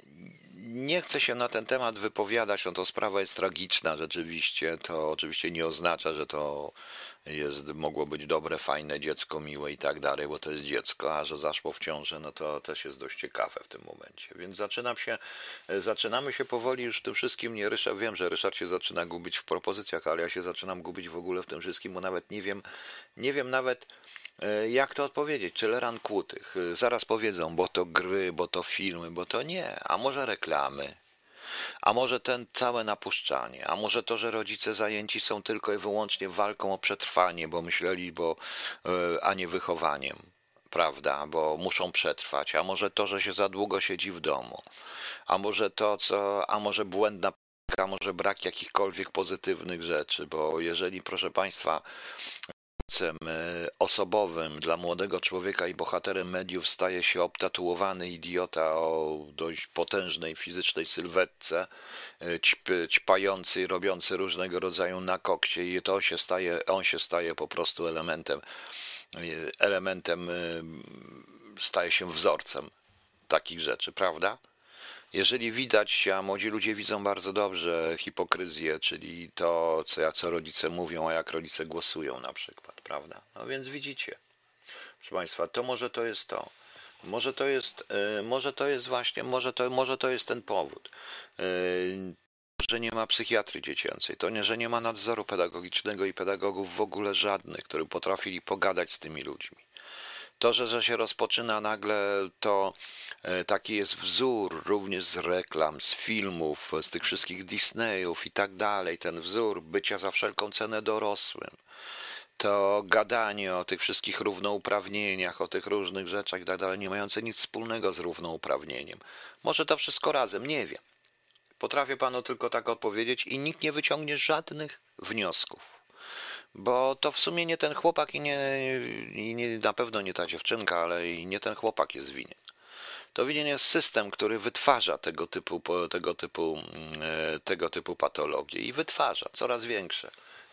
nie chcę się na ten temat wypowiadać, no to sprawa jest tragiczna rzeczywiście. To oczywiście nie oznacza, że to jest, mogło być dobre, fajne dziecko, miłe i tak dalej, bo to jest dziecko, a że zaszło w ciąży, no to też jest dość ciekawe w tym momencie. Więc zaczynam się, zaczynamy się powoli już w tym wszystkim, nie Ryszard, wiem, że Ryszard się zaczyna gubić w propozycjach, ale ja się zaczynam gubić w ogóle w tym wszystkim, bo nawet nie wiem, nie wiem nawet, E, jak to odpowiedzieć? Czy Leran Kłutych? E, zaraz powiedzą, bo to gry, bo to filmy, bo to nie. A może reklamy? A może ten całe napuszczanie, a może to, że rodzice zajęci są tylko i wyłącznie walką o przetrwanie, bo myśleli, bo, e, a nie wychowaniem, prawda, bo muszą przetrwać, a może to, że się za długo siedzi w domu, a może to, co, a może błędna a może brak jakichkolwiek pozytywnych rzeczy, bo jeżeli, proszę Państwa, E, osobowym dla młodego człowieka i bohaterem mediów staje się obtatuowany idiota o dość potężnej fizycznej sylwetce, e, ćpający, robiący różnego rodzaju nakoksie i to się staje, on się staje po prostu elementem, e, elementem, staje się wzorcem takich rzeczy, prawda? Jeżeli widać, a młodzi ludzie widzą bardzo dobrze hipokryzję, czyli to, co, ja, co rodzice mówią, a jak rodzice głosują na przykład, prawda? No więc widzicie, proszę Państwa, to może to jest to. Może to jest, yy, może to jest właśnie, może to, może to jest ten powód. Yy, że nie ma psychiatry dziecięcej, to nie, że nie ma nadzoru pedagogicznego i pedagogów w ogóle żadnych, którzy potrafili pogadać z tymi ludźmi. To, że, że się rozpoczyna nagle, to e, taki jest wzór również z reklam, z filmów, z tych wszystkich Disneyów i tak dalej, ten wzór bycia za wszelką cenę dorosłym. To gadanie o tych wszystkich równouprawnieniach, o tych różnych rzeczach i tak dalej, nie mające nic wspólnego z równouprawnieniem. Może to wszystko razem, nie wiem. Potrafię panu tylko tak odpowiedzieć i nikt nie wyciągnie żadnych wniosków. Bo to w sumie nie ten chłopak i nie, i nie na pewno nie ta dziewczynka, ale i nie ten chłopak jest winien. To winien jest system, który wytwarza tego typu, tego typu, mm, e, tego typu patologie i wytwarza coraz większe.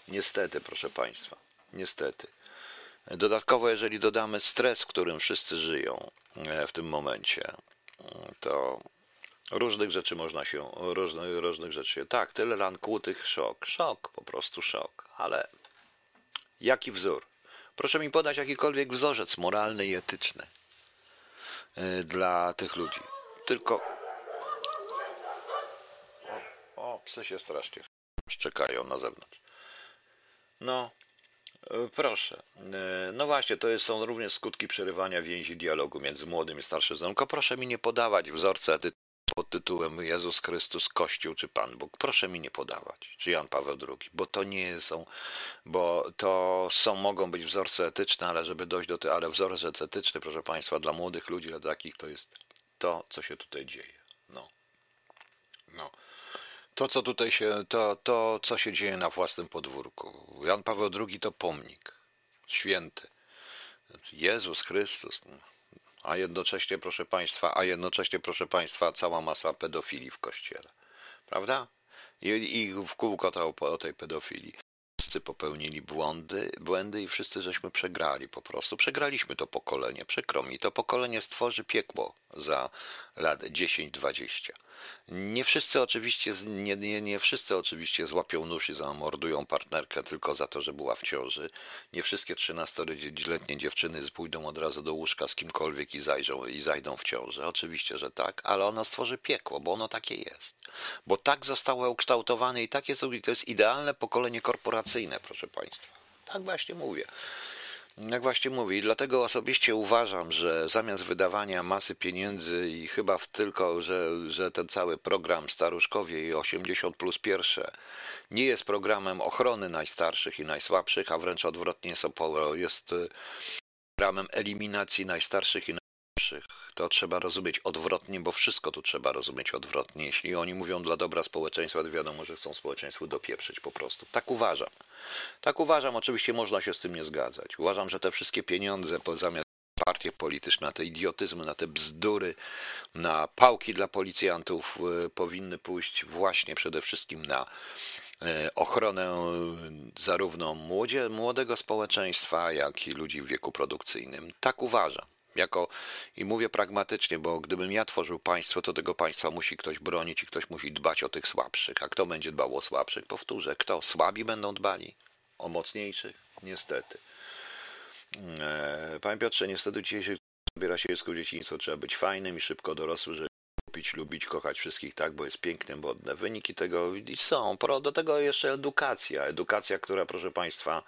Niestety, proszę Państwa, niestety. Dodatkowo, jeżeli dodamy stres, w którym wszyscy żyją e, w tym momencie, to różnych rzeczy można się, różnych, różnych rzeczy. Tak, tyle ran kłutych, szok, szok, po prostu szok, ale Jaki wzór? Proszę mi podać jakikolwiek wzorzec moralny i etyczny e, dla tych ludzi. Tylko. O, o psy się strasznie szczekają na zewnątrz. No, e, proszę. E, no właśnie, to jest, są również skutki przerywania więzi dialogu między młodym i starszym. Tylko proszę mi nie podawać wzorca etycznego pod tytułem Jezus Chrystus, Kościół czy Pan Bóg. Proszę mi nie podawać, czy Jan Paweł II, bo to nie są, bo to są, mogą być wzorce etyczne, ale żeby dojść do tego, ale wzorzec etyczny, proszę Państwa, dla młodych ludzi, dla takich, to jest to, co się tutaj dzieje. No. No. To, co tutaj się, to, to, co się dzieje na własnym podwórku. Jan Paweł II to pomnik, święty. Jezus Chrystus, a jednocześnie, proszę Państwa, a jednocześnie, proszę Państwa, cała masa pedofilii w kościele. Prawda? I, i w kółko to o tej pedofilii. Wszyscy popełnili błędy, błędy i wszyscy żeśmy przegrali po prostu. Przegraliśmy to pokolenie, przykro mi. To pokolenie stworzy piekło za lat 10-20. Nie wszyscy oczywiście, nie, nie, nie wszyscy oczywiście złapią nóż i zamordują partnerkę tylko za to, że była w ciąży. Nie wszystkie 13-letnie dziewczyny pójdą od razu do łóżka z kimkolwiek i, zajrzą, i zajdą w ciążę. Oczywiście, że tak, ale ono stworzy piekło, bo ono takie jest. Bo tak zostało ukształtowane i tak jest, to jest idealne pokolenie korporacyjne, proszę Państwa. Tak właśnie mówię. Jak właśnie mówię, i dlatego osobiście uważam, że zamiast wydawania masy pieniędzy i chyba w tylko, że, że ten cały program Staruszkowie i 80 plus pierwsze nie jest programem ochrony najstarszych i najsłabszych, a wręcz odwrotnie jest programem eliminacji najstarszych i to trzeba rozumieć odwrotnie, bo wszystko tu trzeba rozumieć odwrotnie. Jeśli oni mówią dla dobra społeczeństwa, to wiadomo, że chcą społeczeństwu dopieprzyć po prostu. Tak uważam. Tak uważam, oczywiście można się z tym nie zgadzać. Uważam, że te wszystkie pieniądze zamiast partie polityczne, na te idiotyzmy, na te bzdury, na pałki dla policjantów e, powinny pójść właśnie przede wszystkim na e, ochronę zarówno młodzie, młodego społeczeństwa, jak i ludzi w wieku produkcyjnym. Tak uważam jako i mówię pragmatycznie, bo gdybym ja tworzył państwo, to tego państwa musi ktoś bronić i ktoś musi dbać o tych słabszych. A kto będzie dbał o słabszych? Powtórzę, kto? Słabi będą dbali o mocniejszych? Niestety. E, panie Piotrze, niestety dzisiaj się zabiera się dziecko dzieciństwo. Trzeba być fajnym i szybko dorosłym, żeby lubić, lubić, kochać wszystkich tak, bo jest piękne, modne. Wyniki tego są. Do tego jeszcze edukacja. Edukacja, która, proszę Państwa,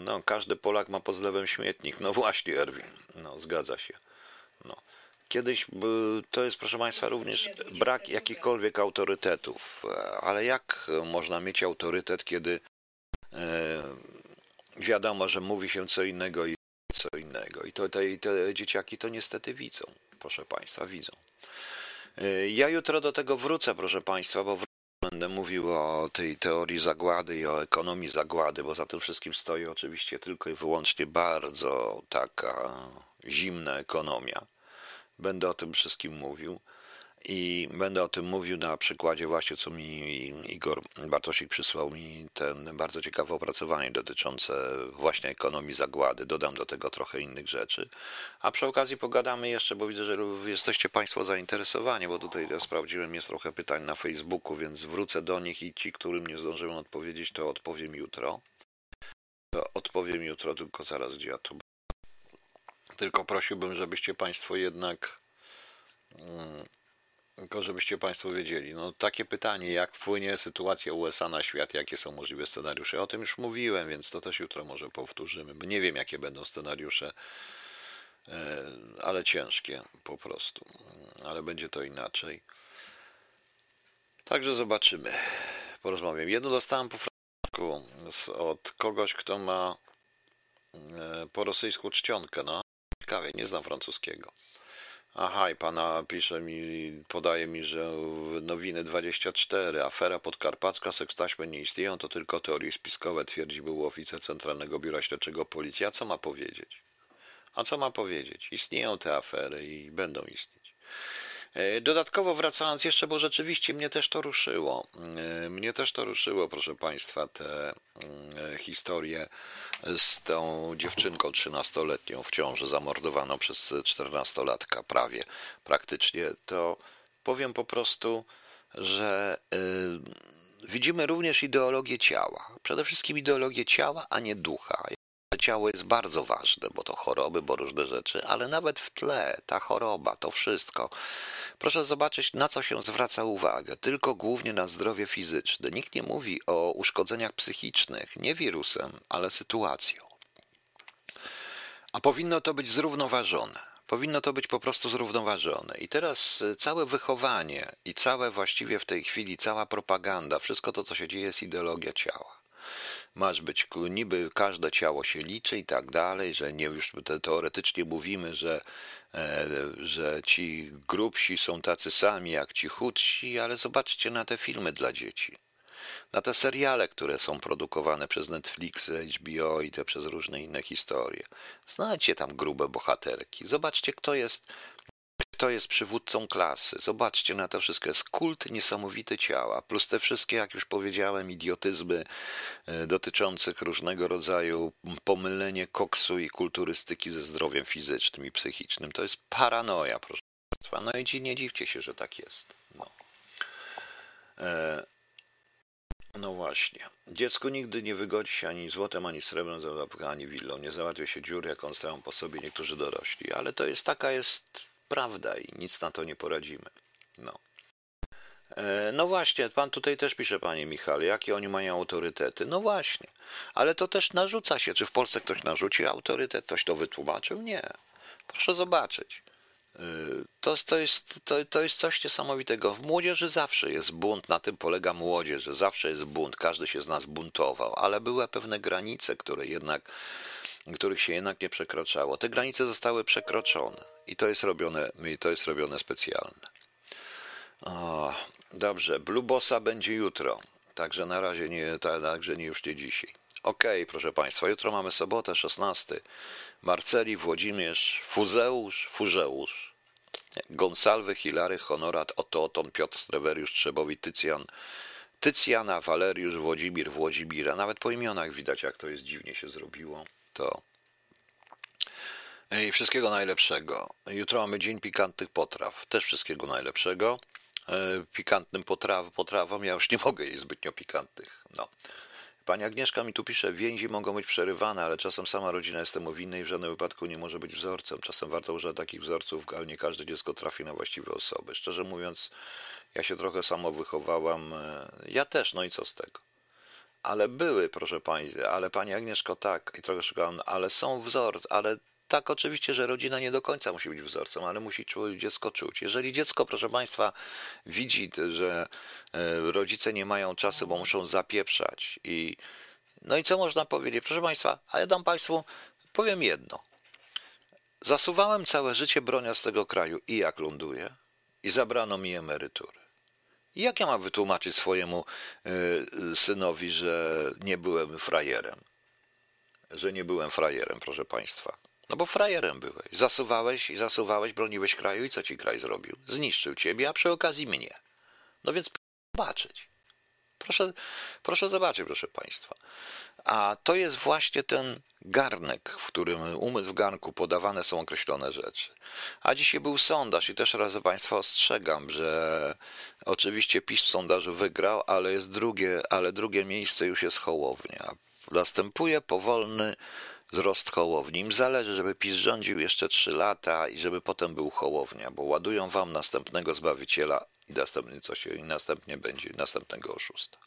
no, każdy Polak ma pod zlewem śmietnik. No właśnie, Erwin. No, zgadza się. No. Kiedyś to jest, proszę Państwa, również brak jakichkolwiek autorytetów. Ale jak można mieć autorytet, kiedy wiadomo, że mówi się co innego i co innego. I to, te, te dzieciaki to niestety widzą, proszę Państwa, widzą. Ja jutro do tego wrócę, proszę Państwa, bo będę mówił o tej teorii zagłady i o ekonomii zagłady, bo za tym wszystkim stoi oczywiście tylko i wyłącznie bardzo taka zimna ekonomia. Będę o tym wszystkim mówił. I będę o tym mówił na przykładzie właśnie, co mi Igor Bartosik przysłał mi ten bardzo ciekawe opracowanie dotyczące właśnie ekonomii zagłady. Dodam do tego trochę innych rzeczy. A przy okazji pogadamy jeszcze, bo widzę, że jesteście Państwo zainteresowani, bo tutaj ja sprawdziłem, jest trochę pytań na Facebooku, więc wrócę do nich i ci, którym nie zdążyłem odpowiedzieć, to odpowiem jutro. Odpowiem jutro, tylko zaraz gdzie ja to. Tylko prosiłbym, żebyście Państwo jednak. Hmm, tylko żebyście Państwo wiedzieli, no takie pytanie, jak wpłynie sytuacja USA na świat, jakie są możliwe scenariusze. O tym już mówiłem, więc to też jutro może powtórzymy. Nie wiem, jakie będą scenariusze, e, ale ciężkie po prostu. Ale będzie to inaczej. Także zobaczymy. Porozmawiam. Jedno dostałem po francusku od kogoś, kto ma e, po rosyjsku czcionkę. No, ciekawie, nie znam francuskiego. Aha, i pana pisze mi, podaje mi, że nowiny 24, afera podkarpacka, sekstaśmy nie istnieją, to tylko teorie spiskowe, twierdzi był oficer Centralnego Biura Śledczego Policji. A co ma powiedzieć? A co ma powiedzieć? Istnieją te afery i będą istnieć. E, dodatkowo wracając jeszcze, bo rzeczywiście mnie też to ruszyło. E, mnie też to ruszyło, proszę Państwa, te mm, historie z tą dziewczynką 13-letnią w ciąży zamordowaną przez 14-latka prawie, praktycznie. To powiem po prostu, że widzimy również ideologię ciała. Przede wszystkim ideologię ciała, a nie ducha ciało jest bardzo ważne, bo to choroby, bo różne rzeczy, ale nawet w tle ta choroba, to wszystko. Proszę zobaczyć, na co się zwraca uwagę. Tylko głównie na zdrowie fizyczne. Nikt nie mówi o uszkodzeniach psychicznych, nie wirusem, ale sytuacją. A powinno to być zrównoważone. Powinno to być po prostu zrównoważone. I teraz e, całe wychowanie i całe właściwie w tej chwili cała propaganda, wszystko to, co się dzieje, jest ideologia ciała masz być, niby każde ciało się liczy i tak dalej, że nie już teoretycznie mówimy, że, e, że ci grubsi są tacy sami jak ci chudsi, ale zobaczcie na te filmy dla dzieci. Na te seriale, które są produkowane przez Netflix, HBO i te przez różne inne historie. Znajdźcie tam grube bohaterki. Zobaczcie, kto jest kto jest przywódcą klasy. Zobaczcie na to wszystko. Jest kult niesamowity ciała, plus te wszystkie, jak już powiedziałem, idiotyzmy e, dotyczących różnego rodzaju pomylenie koksu i kulturystyki ze zdrowiem fizycznym i psychicznym. To jest paranoja, proszę Państwa. No i nie dziwcie się, że tak jest. No. E no właśnie. Dziecko nigdy nie wygodzi się ani złotem, ani srebrem, ani willą. Nie załatwia się dziur, jak on stają po sobie niektórzy dorośli. Ale to jest taka jest prawda i nic na to nie poradzimy. No. E, no właśnie, pan tutaj też pisze, panie Michale, jakie oni mają autorytety. No właśnie, ale to też narzuca się. Czy w Polsce ktoś narzucił autorytet, ktoś to wytłumaczył? Nie. Proszę zobaczyć. E, to, to, jest, to, to jest coś niesamowitego. W młodzieży zawsze jest bunt, na tym polega młodzież, że zawsze jest bunt, każdy się z nas buntował, ale były pewne granice, które jednak których się jednak nie przekraczało. Te granice zostały przekroczone i to jest robione, i to jest robione specjalne. O, dobrze, Blue Bossa będzie jutro, także na razie nie, także nie już nie dzisiaj. Okej, okay, proszę Państwa, jutro mamy sobotę, 16. Marceli, Włodzimierz, Fuzeusz, Furzeusz, Gonsalwy, Hilary, Honorat, Oto, Oton, Piotr, Treweriusz, Trzebowi, Tycjan, Tycjana, Waleriusz, Włodzimir, Włodzimira. Nawet po imionach widać, jak to jest dziwnie się zrobiło to. I wszystkiego najlepszego. Jutro mamy dzień pikantnych potraw. Też wszystkiego najlepszego. E, pikantnym potraw, potrawom ja już nie mogę jeść zbytnio pikantnych. No. Pani Agnieszka mi tu pisze, więzi mogą być przerywane, ale czasem sama rodzina jest temu winna i w żadnym wypadku nie może być wzorcem. Czasem warto używać takich wzorców, ale nie każde dziecko trafi na właściwe osoby. Szczerze mówiąc, ja się trochę samo wychowałam. E, ja też, no i co z tego? Ale były, proszę pani, ale pani Agnieszko tak, i trochę szukałam, ale są wzorce, ale tak, oczywiście, że rodzina nie do końca musi być wzorcem, ale musi dziecko czuć. Jeżeli dziecko, proszę Państwa, widzi, że e, rodzice nie mają czasu, bo muszą zapieprzać i no i co można powiedzieć? Proszę Państwa, a ja dam Państwu, powiem jedno. Zasuwałem całe życie broniąc tego kraju i jak ląduję i zabrano mi emerytury. Jak ja mam wytłumaczyć swojemu y, synowi, że nie byłem frajerem? Że nie byłem frajerem, proszę państwa. No bo frajerem byłeś. Zasuwałeś i zasuwałeś, broniłeś kraju i co ci kraj zrobił? Zniszczył ciebie, a przy okazji mnie. No więc zobaczyć. Proszę, proszę zobaczyć, proszę państwa. A to jest właśnie ten garnek, w którym umysł w garnku podawane są określone rzeczy. A dzisiaj był sondaż i też raz Państwa ostrzegam, że oczywiście PiS w sondażu wygrał, ale jest drugie, ale drugie miejsce już jest Hołownia. Następuje powolny wzrost Hołowni. Im zależy, żeby PiS rządził jeszcze trzy lata i żeby potem był Hołownia, bo ładują wam następnego Zbawiciela i następnie coś i następnie będzie następnego oszusta.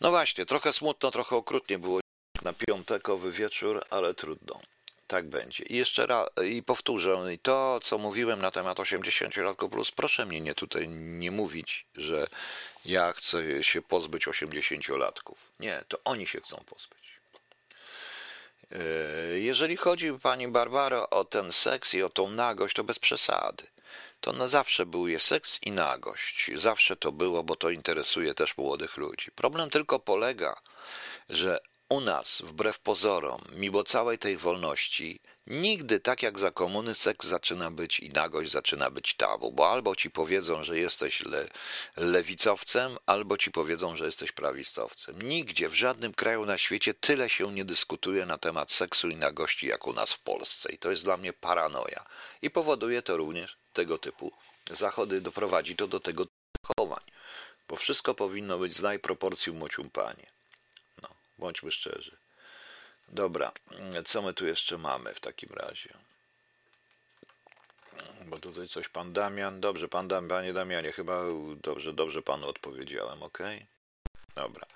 No właśnie, trochę smutno, trochę okrutnie było na piątekowy wieczór, ale trudno. Tak będzie. I jeszcze raz, i powtórzę, to, co mówiłem na temat 80-latków plus, proszę mnie nie tutaj nie mówić, że ja chcę się pozbyć 80-latków. Nie, to oni się chcą pozbyć. E, jeżeli chodzi, pani Barbaro, o ten seks i o tą nagość, to bez przesady to na zawsze był je seks i nagość. Zawsze to było, bo to interesuje też młodych ludzi. Problem tylko polega, że u nas, wbrew pozorom, mimo całej tej wolności, nigdy tak jak za komuny seks zaczyna być i nagość zaczyna być tabu, bo albo ci powiedzą, że jesteś le, lewicowcem, albo ci powiedzą, że jesteś prawicowcem. Nigdzie, w żadnym kraju na świecie tyle się nie dyskutuje na temat seksu i nagości jak u nas w Polsce i to jest dla mnie paranoja. I powoduje to również tego typu zachody, doprowadzi to do tego zachowań, bo wszystko powinno być z najproporcji panie. No, bądźmy szczerzy. Dobra, co my tu jeszcze mamy w takim razie? Bo tutaj coś pan Damian. Dobrze, pan Damian, panie Damianie, chyba dobrze, dobrze panu odpowiedziałem, ok? Dobra.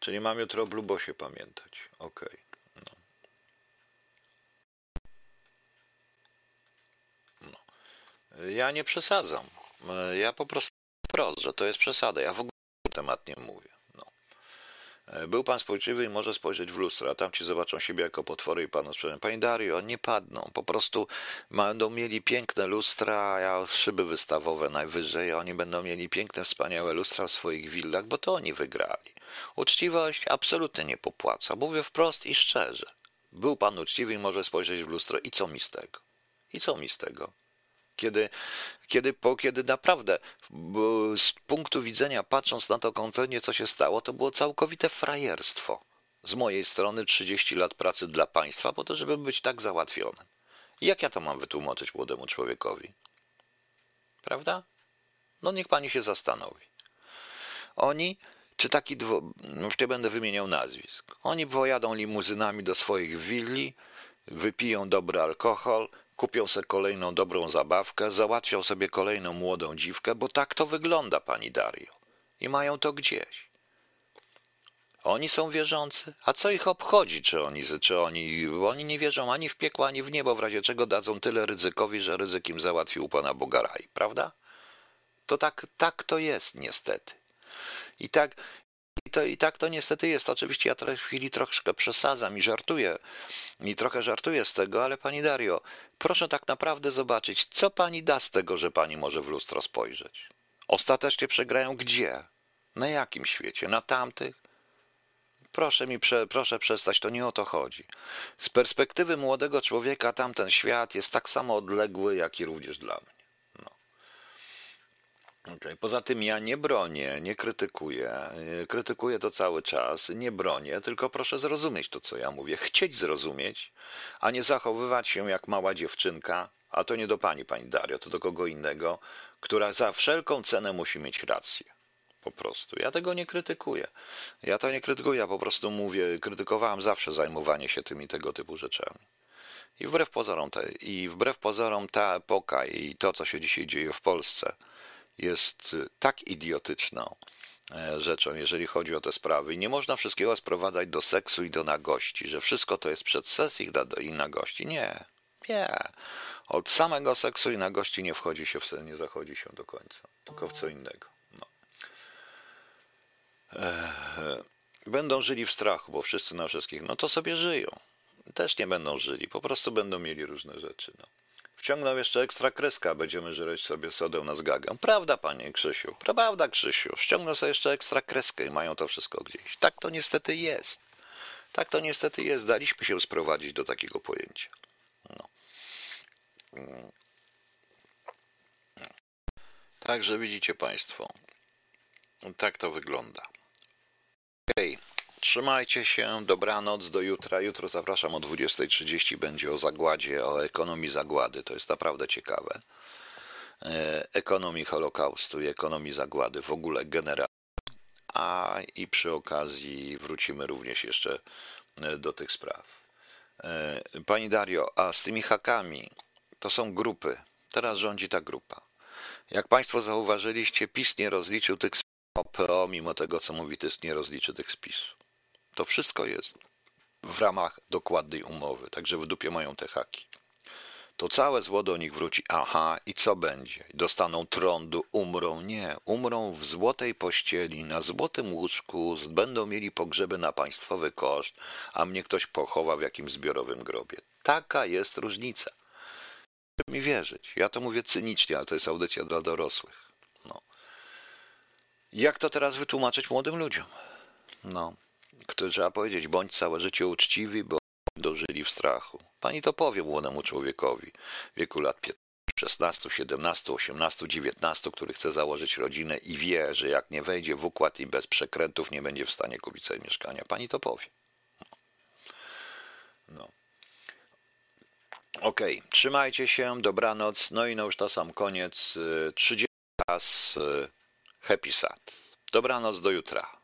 Czyli mam jutro o Blubosie pamiętać. Ok. No. Ja nie przesadzam. Ja po prostu wprost, że to jest przesada. Ja w ogóle temat nie mówię. E, był pan spojrzywy i może spojrzeć w lustro, a tam ci zobaczą siebie jako potwory i panu sprzedam. Panie Dario, nie padną. Po prostu będą mieli piękne lustra, a szyby wystawowe najwyżej. Oni będą mieli piękne, wspaniałe lustra w swoich willach, bo to oni wygrali. Uczciwość absolutnie nie popłaca. Mówię wprost i szczerze. Był pan uczciwy i może spojrzeć w lustro i co mi z tego? I co mi z tego? Kiedy, kiedy, po, kiedy naprawdę z punktu widzenia, patrząc na to konkretnie, co się stało, to było całkowite frajerstwo. Z mojej strony 30 lat pracy dla państwa, po to, żeby być tak załatwionym. Jak ja to mam wytłumaczyć młodemu człowiekowi? Prawda? No niech pani się zastanowi. Oni, czy taki, dwo, już nie będę wymieniał nazwisk, oni pojadą limuzynami do swoich willi, wypiją dobry alkohol, kupią sobie kolejną dobrą zabawkę, załatwią sobie kolejną młodą dziwkę, bo tak to wygląda, pani Dario. I mają to gdzieś. Oni są wierzący, a co ich obchodzi, czy oni, czy oni, oni nie wierzą ani w piekło, ani w niebo, w razie czego dadzą tyle ryzykowi, że ryzyk im załatwił pana Boga raj, prawda? To tak, tak to jest niestety. I tak, i, to, I tak to niestety jest. Oczywiście ja w chwili troszkę przesadzam i żartuję, i trochę żartuję z tego, ale pani Dario, proszę tak naprawdę zobaczyć, co pani da z tego, że pani może w lustro spojrzeć. Ostatecznie przegrają gdzie? Na jakim świecie? Na tamtych? Proszę mi, prze, proszę przestać, to nie o to chodzi. Z perspektywy młodego człowieka tamten świat jest tak samo odległy, jak i również dla mnie. Okay. Poza tym ja nie bronię, nie krytykuję. Krytykuję to cały czas, nie bronię, tylko proszę zrozumieć to, co ja mówię. Chcieć zrozumieć, a nie zachowywać się jak mała dziewczynka, a to nie do pani, pani Dario, to do kogo innego, która za wszelką cenę musi mieć rację. Po prostu. Ja tego nie krytykuję. Ja to nie krytykuję, ja po prostu mówię, krytykowałem zawsze zajmowanie się tymi tego typu rzeczami. I wbrew pozorom, te, i wbrew pozorom ta epoka i to, co się dzisiaj dzieje w Polsce, jest tak idiotyczną e, rzeczą, jeżeli chodzi o te sprawy. Nie można wszystkiego sprowadzać do seksu i do nagości, że wszystko to jest przed sesją i nagości. Nie, nie. Od samego seksu i nagości nie wchodzi się w sen, nie zachodzi się do końca, tylko w co innego. No. Będą żyli w strachu, bo wszyscy na wszystkich, no to sobie żyją. Też nie będą żyli, po prostu będą mieli różne rzeczy. No. Wciągną jeszcze ekstra kreska, będziemy żreć sobie sodę na zgagę. Prawda, panie Krzysiu, prawda, Krzysiu. Wciągną sobie jeszcze ekstra kreskę i mają to wszystko gdzieś. Tak to niestety jest. Tak to niestety jest. Daliśmy się sprowadzić do takiego pojęcia. No. Także widzicie Państwo, tak to wygląda. Okej, okay. Trzymajcie się, dobranoc, do jutra. Jutro zapraszam o 20.30, będzie o zagładzie, o ekonomii zagłady, to jest naprawdę ciekawe. E, ekonomii Holokaustu i ekonomii zagłady, w ogóle generalnie. A i przy okazji wrócimy również jeszcze e, do tych spraw. E, pani Dario, a z tymi hakami, to są grupy. Teraz rządzi ta grupa. Jak Państwo zauważyliście, PiS nie rozliczył tych PO, mimo tego, co mówi TYS, nie rozliczy tych spisów. To wszystko jest w ramach dokładnej umowy, także w dupie mają te haki. To całe zło do nich wróci. Aha, i co będzie? Dostaną trądu, umrą? Nie, umrą w złotej pościeli, na złotym łóżku, będą mieli pogrzeby na państwowy koszt, a mnie ktoś pochowa w jakimś zbiorowym grobie. Taka jest różnica mi wierzyć. Ja to mówię cynicznie, ale to jest audycja dla dorosłych. No. Jak to teraz wytłumaczyć młodym ludziom? No, kto trzeba powiedzieć, bądź całe życie uczciwy, bo dożyli w strachu. Pani to powie młodemu człowiekowi w wieku lat 15, 16, 17, 18, 19, który chce założyć rodzinę i wie, że jak nie wejdzie w układ i bez przekrętów nie będzie w stanie kupić sobie mieszkania. Pani to powie. No. no. Okej, okay. trzymajcie się, dobranoc. No i no już to sam koniec. 30 raz Happy Sad. Dobranoc do jutra.